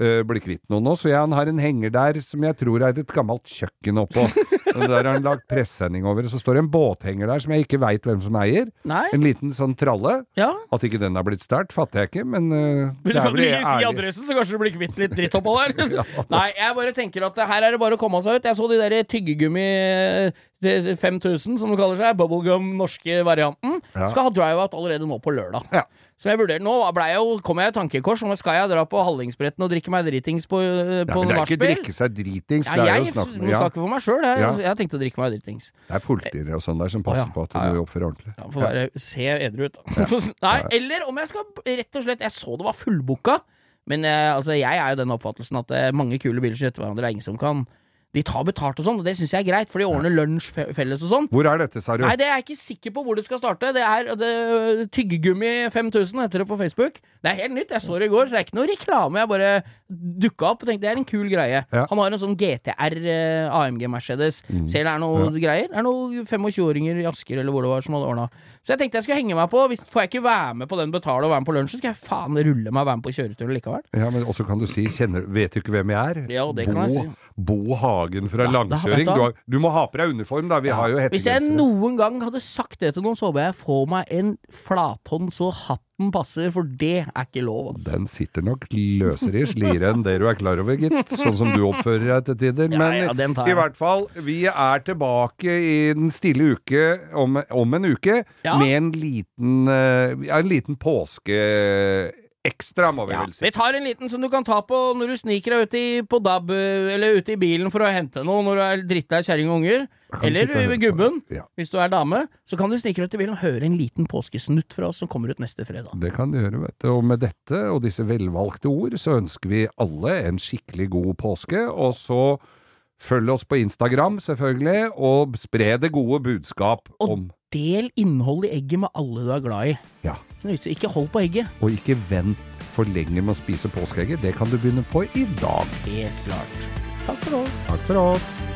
eh, bli kvitt noen nå. Så jeg, han har en henger der som jeg tror er et gammelt kjøkken oppå. Der har han lagt pressending over. Og så står det en båthenger der som jeg ikke veit hvem som eier. Nei? En liten sånn tralle. Ja. At ikke den har blitt stjålet, fatter jeg ikke, men uh, Men du kan ikke si adressen, så kanskje du blir kvitt litt dritt oppå der? Nei, jeg bare tenker at her er det bare å komme seg ut. Jeg så de der tyggegummi eh, de- de 5000, som det kaller seg, bubblegum norske varianten, Ja. skal ha drive-out allerede nå på lørdag. Ja. Som jeg vurderer nå, jeg jo, kom jeg i tankekors om skal jeg dra på Hallingsbretten og drikke meg dritings på, Ja, eh, på men det er ikke nachspiel? drikke seg dritings, Ja, det er jeg jo snakk må ja, snakker for meg sjøl. Jeg, Ja. jeg tenkte å drikke meg dritings. Det er politiere og sånn der som passer ja. på at Ja, ja. du oppfører ordentlig. Ja, Får være, se edru ut, da. Nei, eller om jeg skal rett og slett Jeg så det var fullbooka, men eh, altså, jeg er jo den oppfattelsen at eh, mange kule biler som etter hverandre, det er ingen som kan De tar betalt og sånn, og det syns jeg er greit, for de ordner lunsj felles og sånn. Hvor er dette, sa du? Nei, det er jeg ikke sikker på hvor det skal starte. Det er det, Tyggegummi 5000 heter det på Facebook. Det er helt nytt. Jeg så det i går, så det er ikke noe reklame. Jeg bare dukka opp og tenkte det er en kul greie. Ja. Han har en sånn GTR eh, AMG Mercedes. Ser det er noe greier. Det er noen 25-åringer i Asker eller hvor det var som hadde ordna. Så jeg tenkte jeg skulle henge meg på. Hvis får jeg ikke være med på den betale og være med på lunsjen, så skal jeg faen rulle meg og være med på kjøreturen likevel. Ja, men også kan du si kjenner, Vet du ikke hvem jeg er? Ja, det kan jeg si. Bo Hagen fra Ja, langkjøring. du Du, har, du må ha på deg uniform, da. Vi har jo Hvis jeg noen gang hadde sagt det til noen, så håper jeg får meg en flathånd så hatten passer, for det er ikke lov. Altså. Den sitter nok løsere i slire enn det du er klar over, gitt. Sånn som du oppfører deg til tider. Men ja, tar i hvert fall, vi er tilbake i den stille uke om, om en uke Ja. med en liten, eh, ja, en liten påske ekstra, må vi Ja, vel si. vi tar en liten som du kan ta på når du sniker deg ut i, på DAB, eller ute i bilen for å hente noe når du er drittlei kjerring og unger. Eller ved gubben, Ja. hvis du er dame. Så kan du snike deg til bilen og høre en liten påskesnutt fra oss som kommer ut neste fredag. Det kan du gjøre, vet du. Og med dette og disse velvalgte ord, så ønsker vi alle en skikkelig god påske. Og så følg oss på Instagram, selvfølgelig, og spre det gode budskap Og om del innholdet i egget med alle du er glad i. Ja. Ikke hold på egget. Og ikke vent for lenge med å spise påskeegget. Det kan du begynne på i dag. Helt klart. Takk for oss. Takk for oss.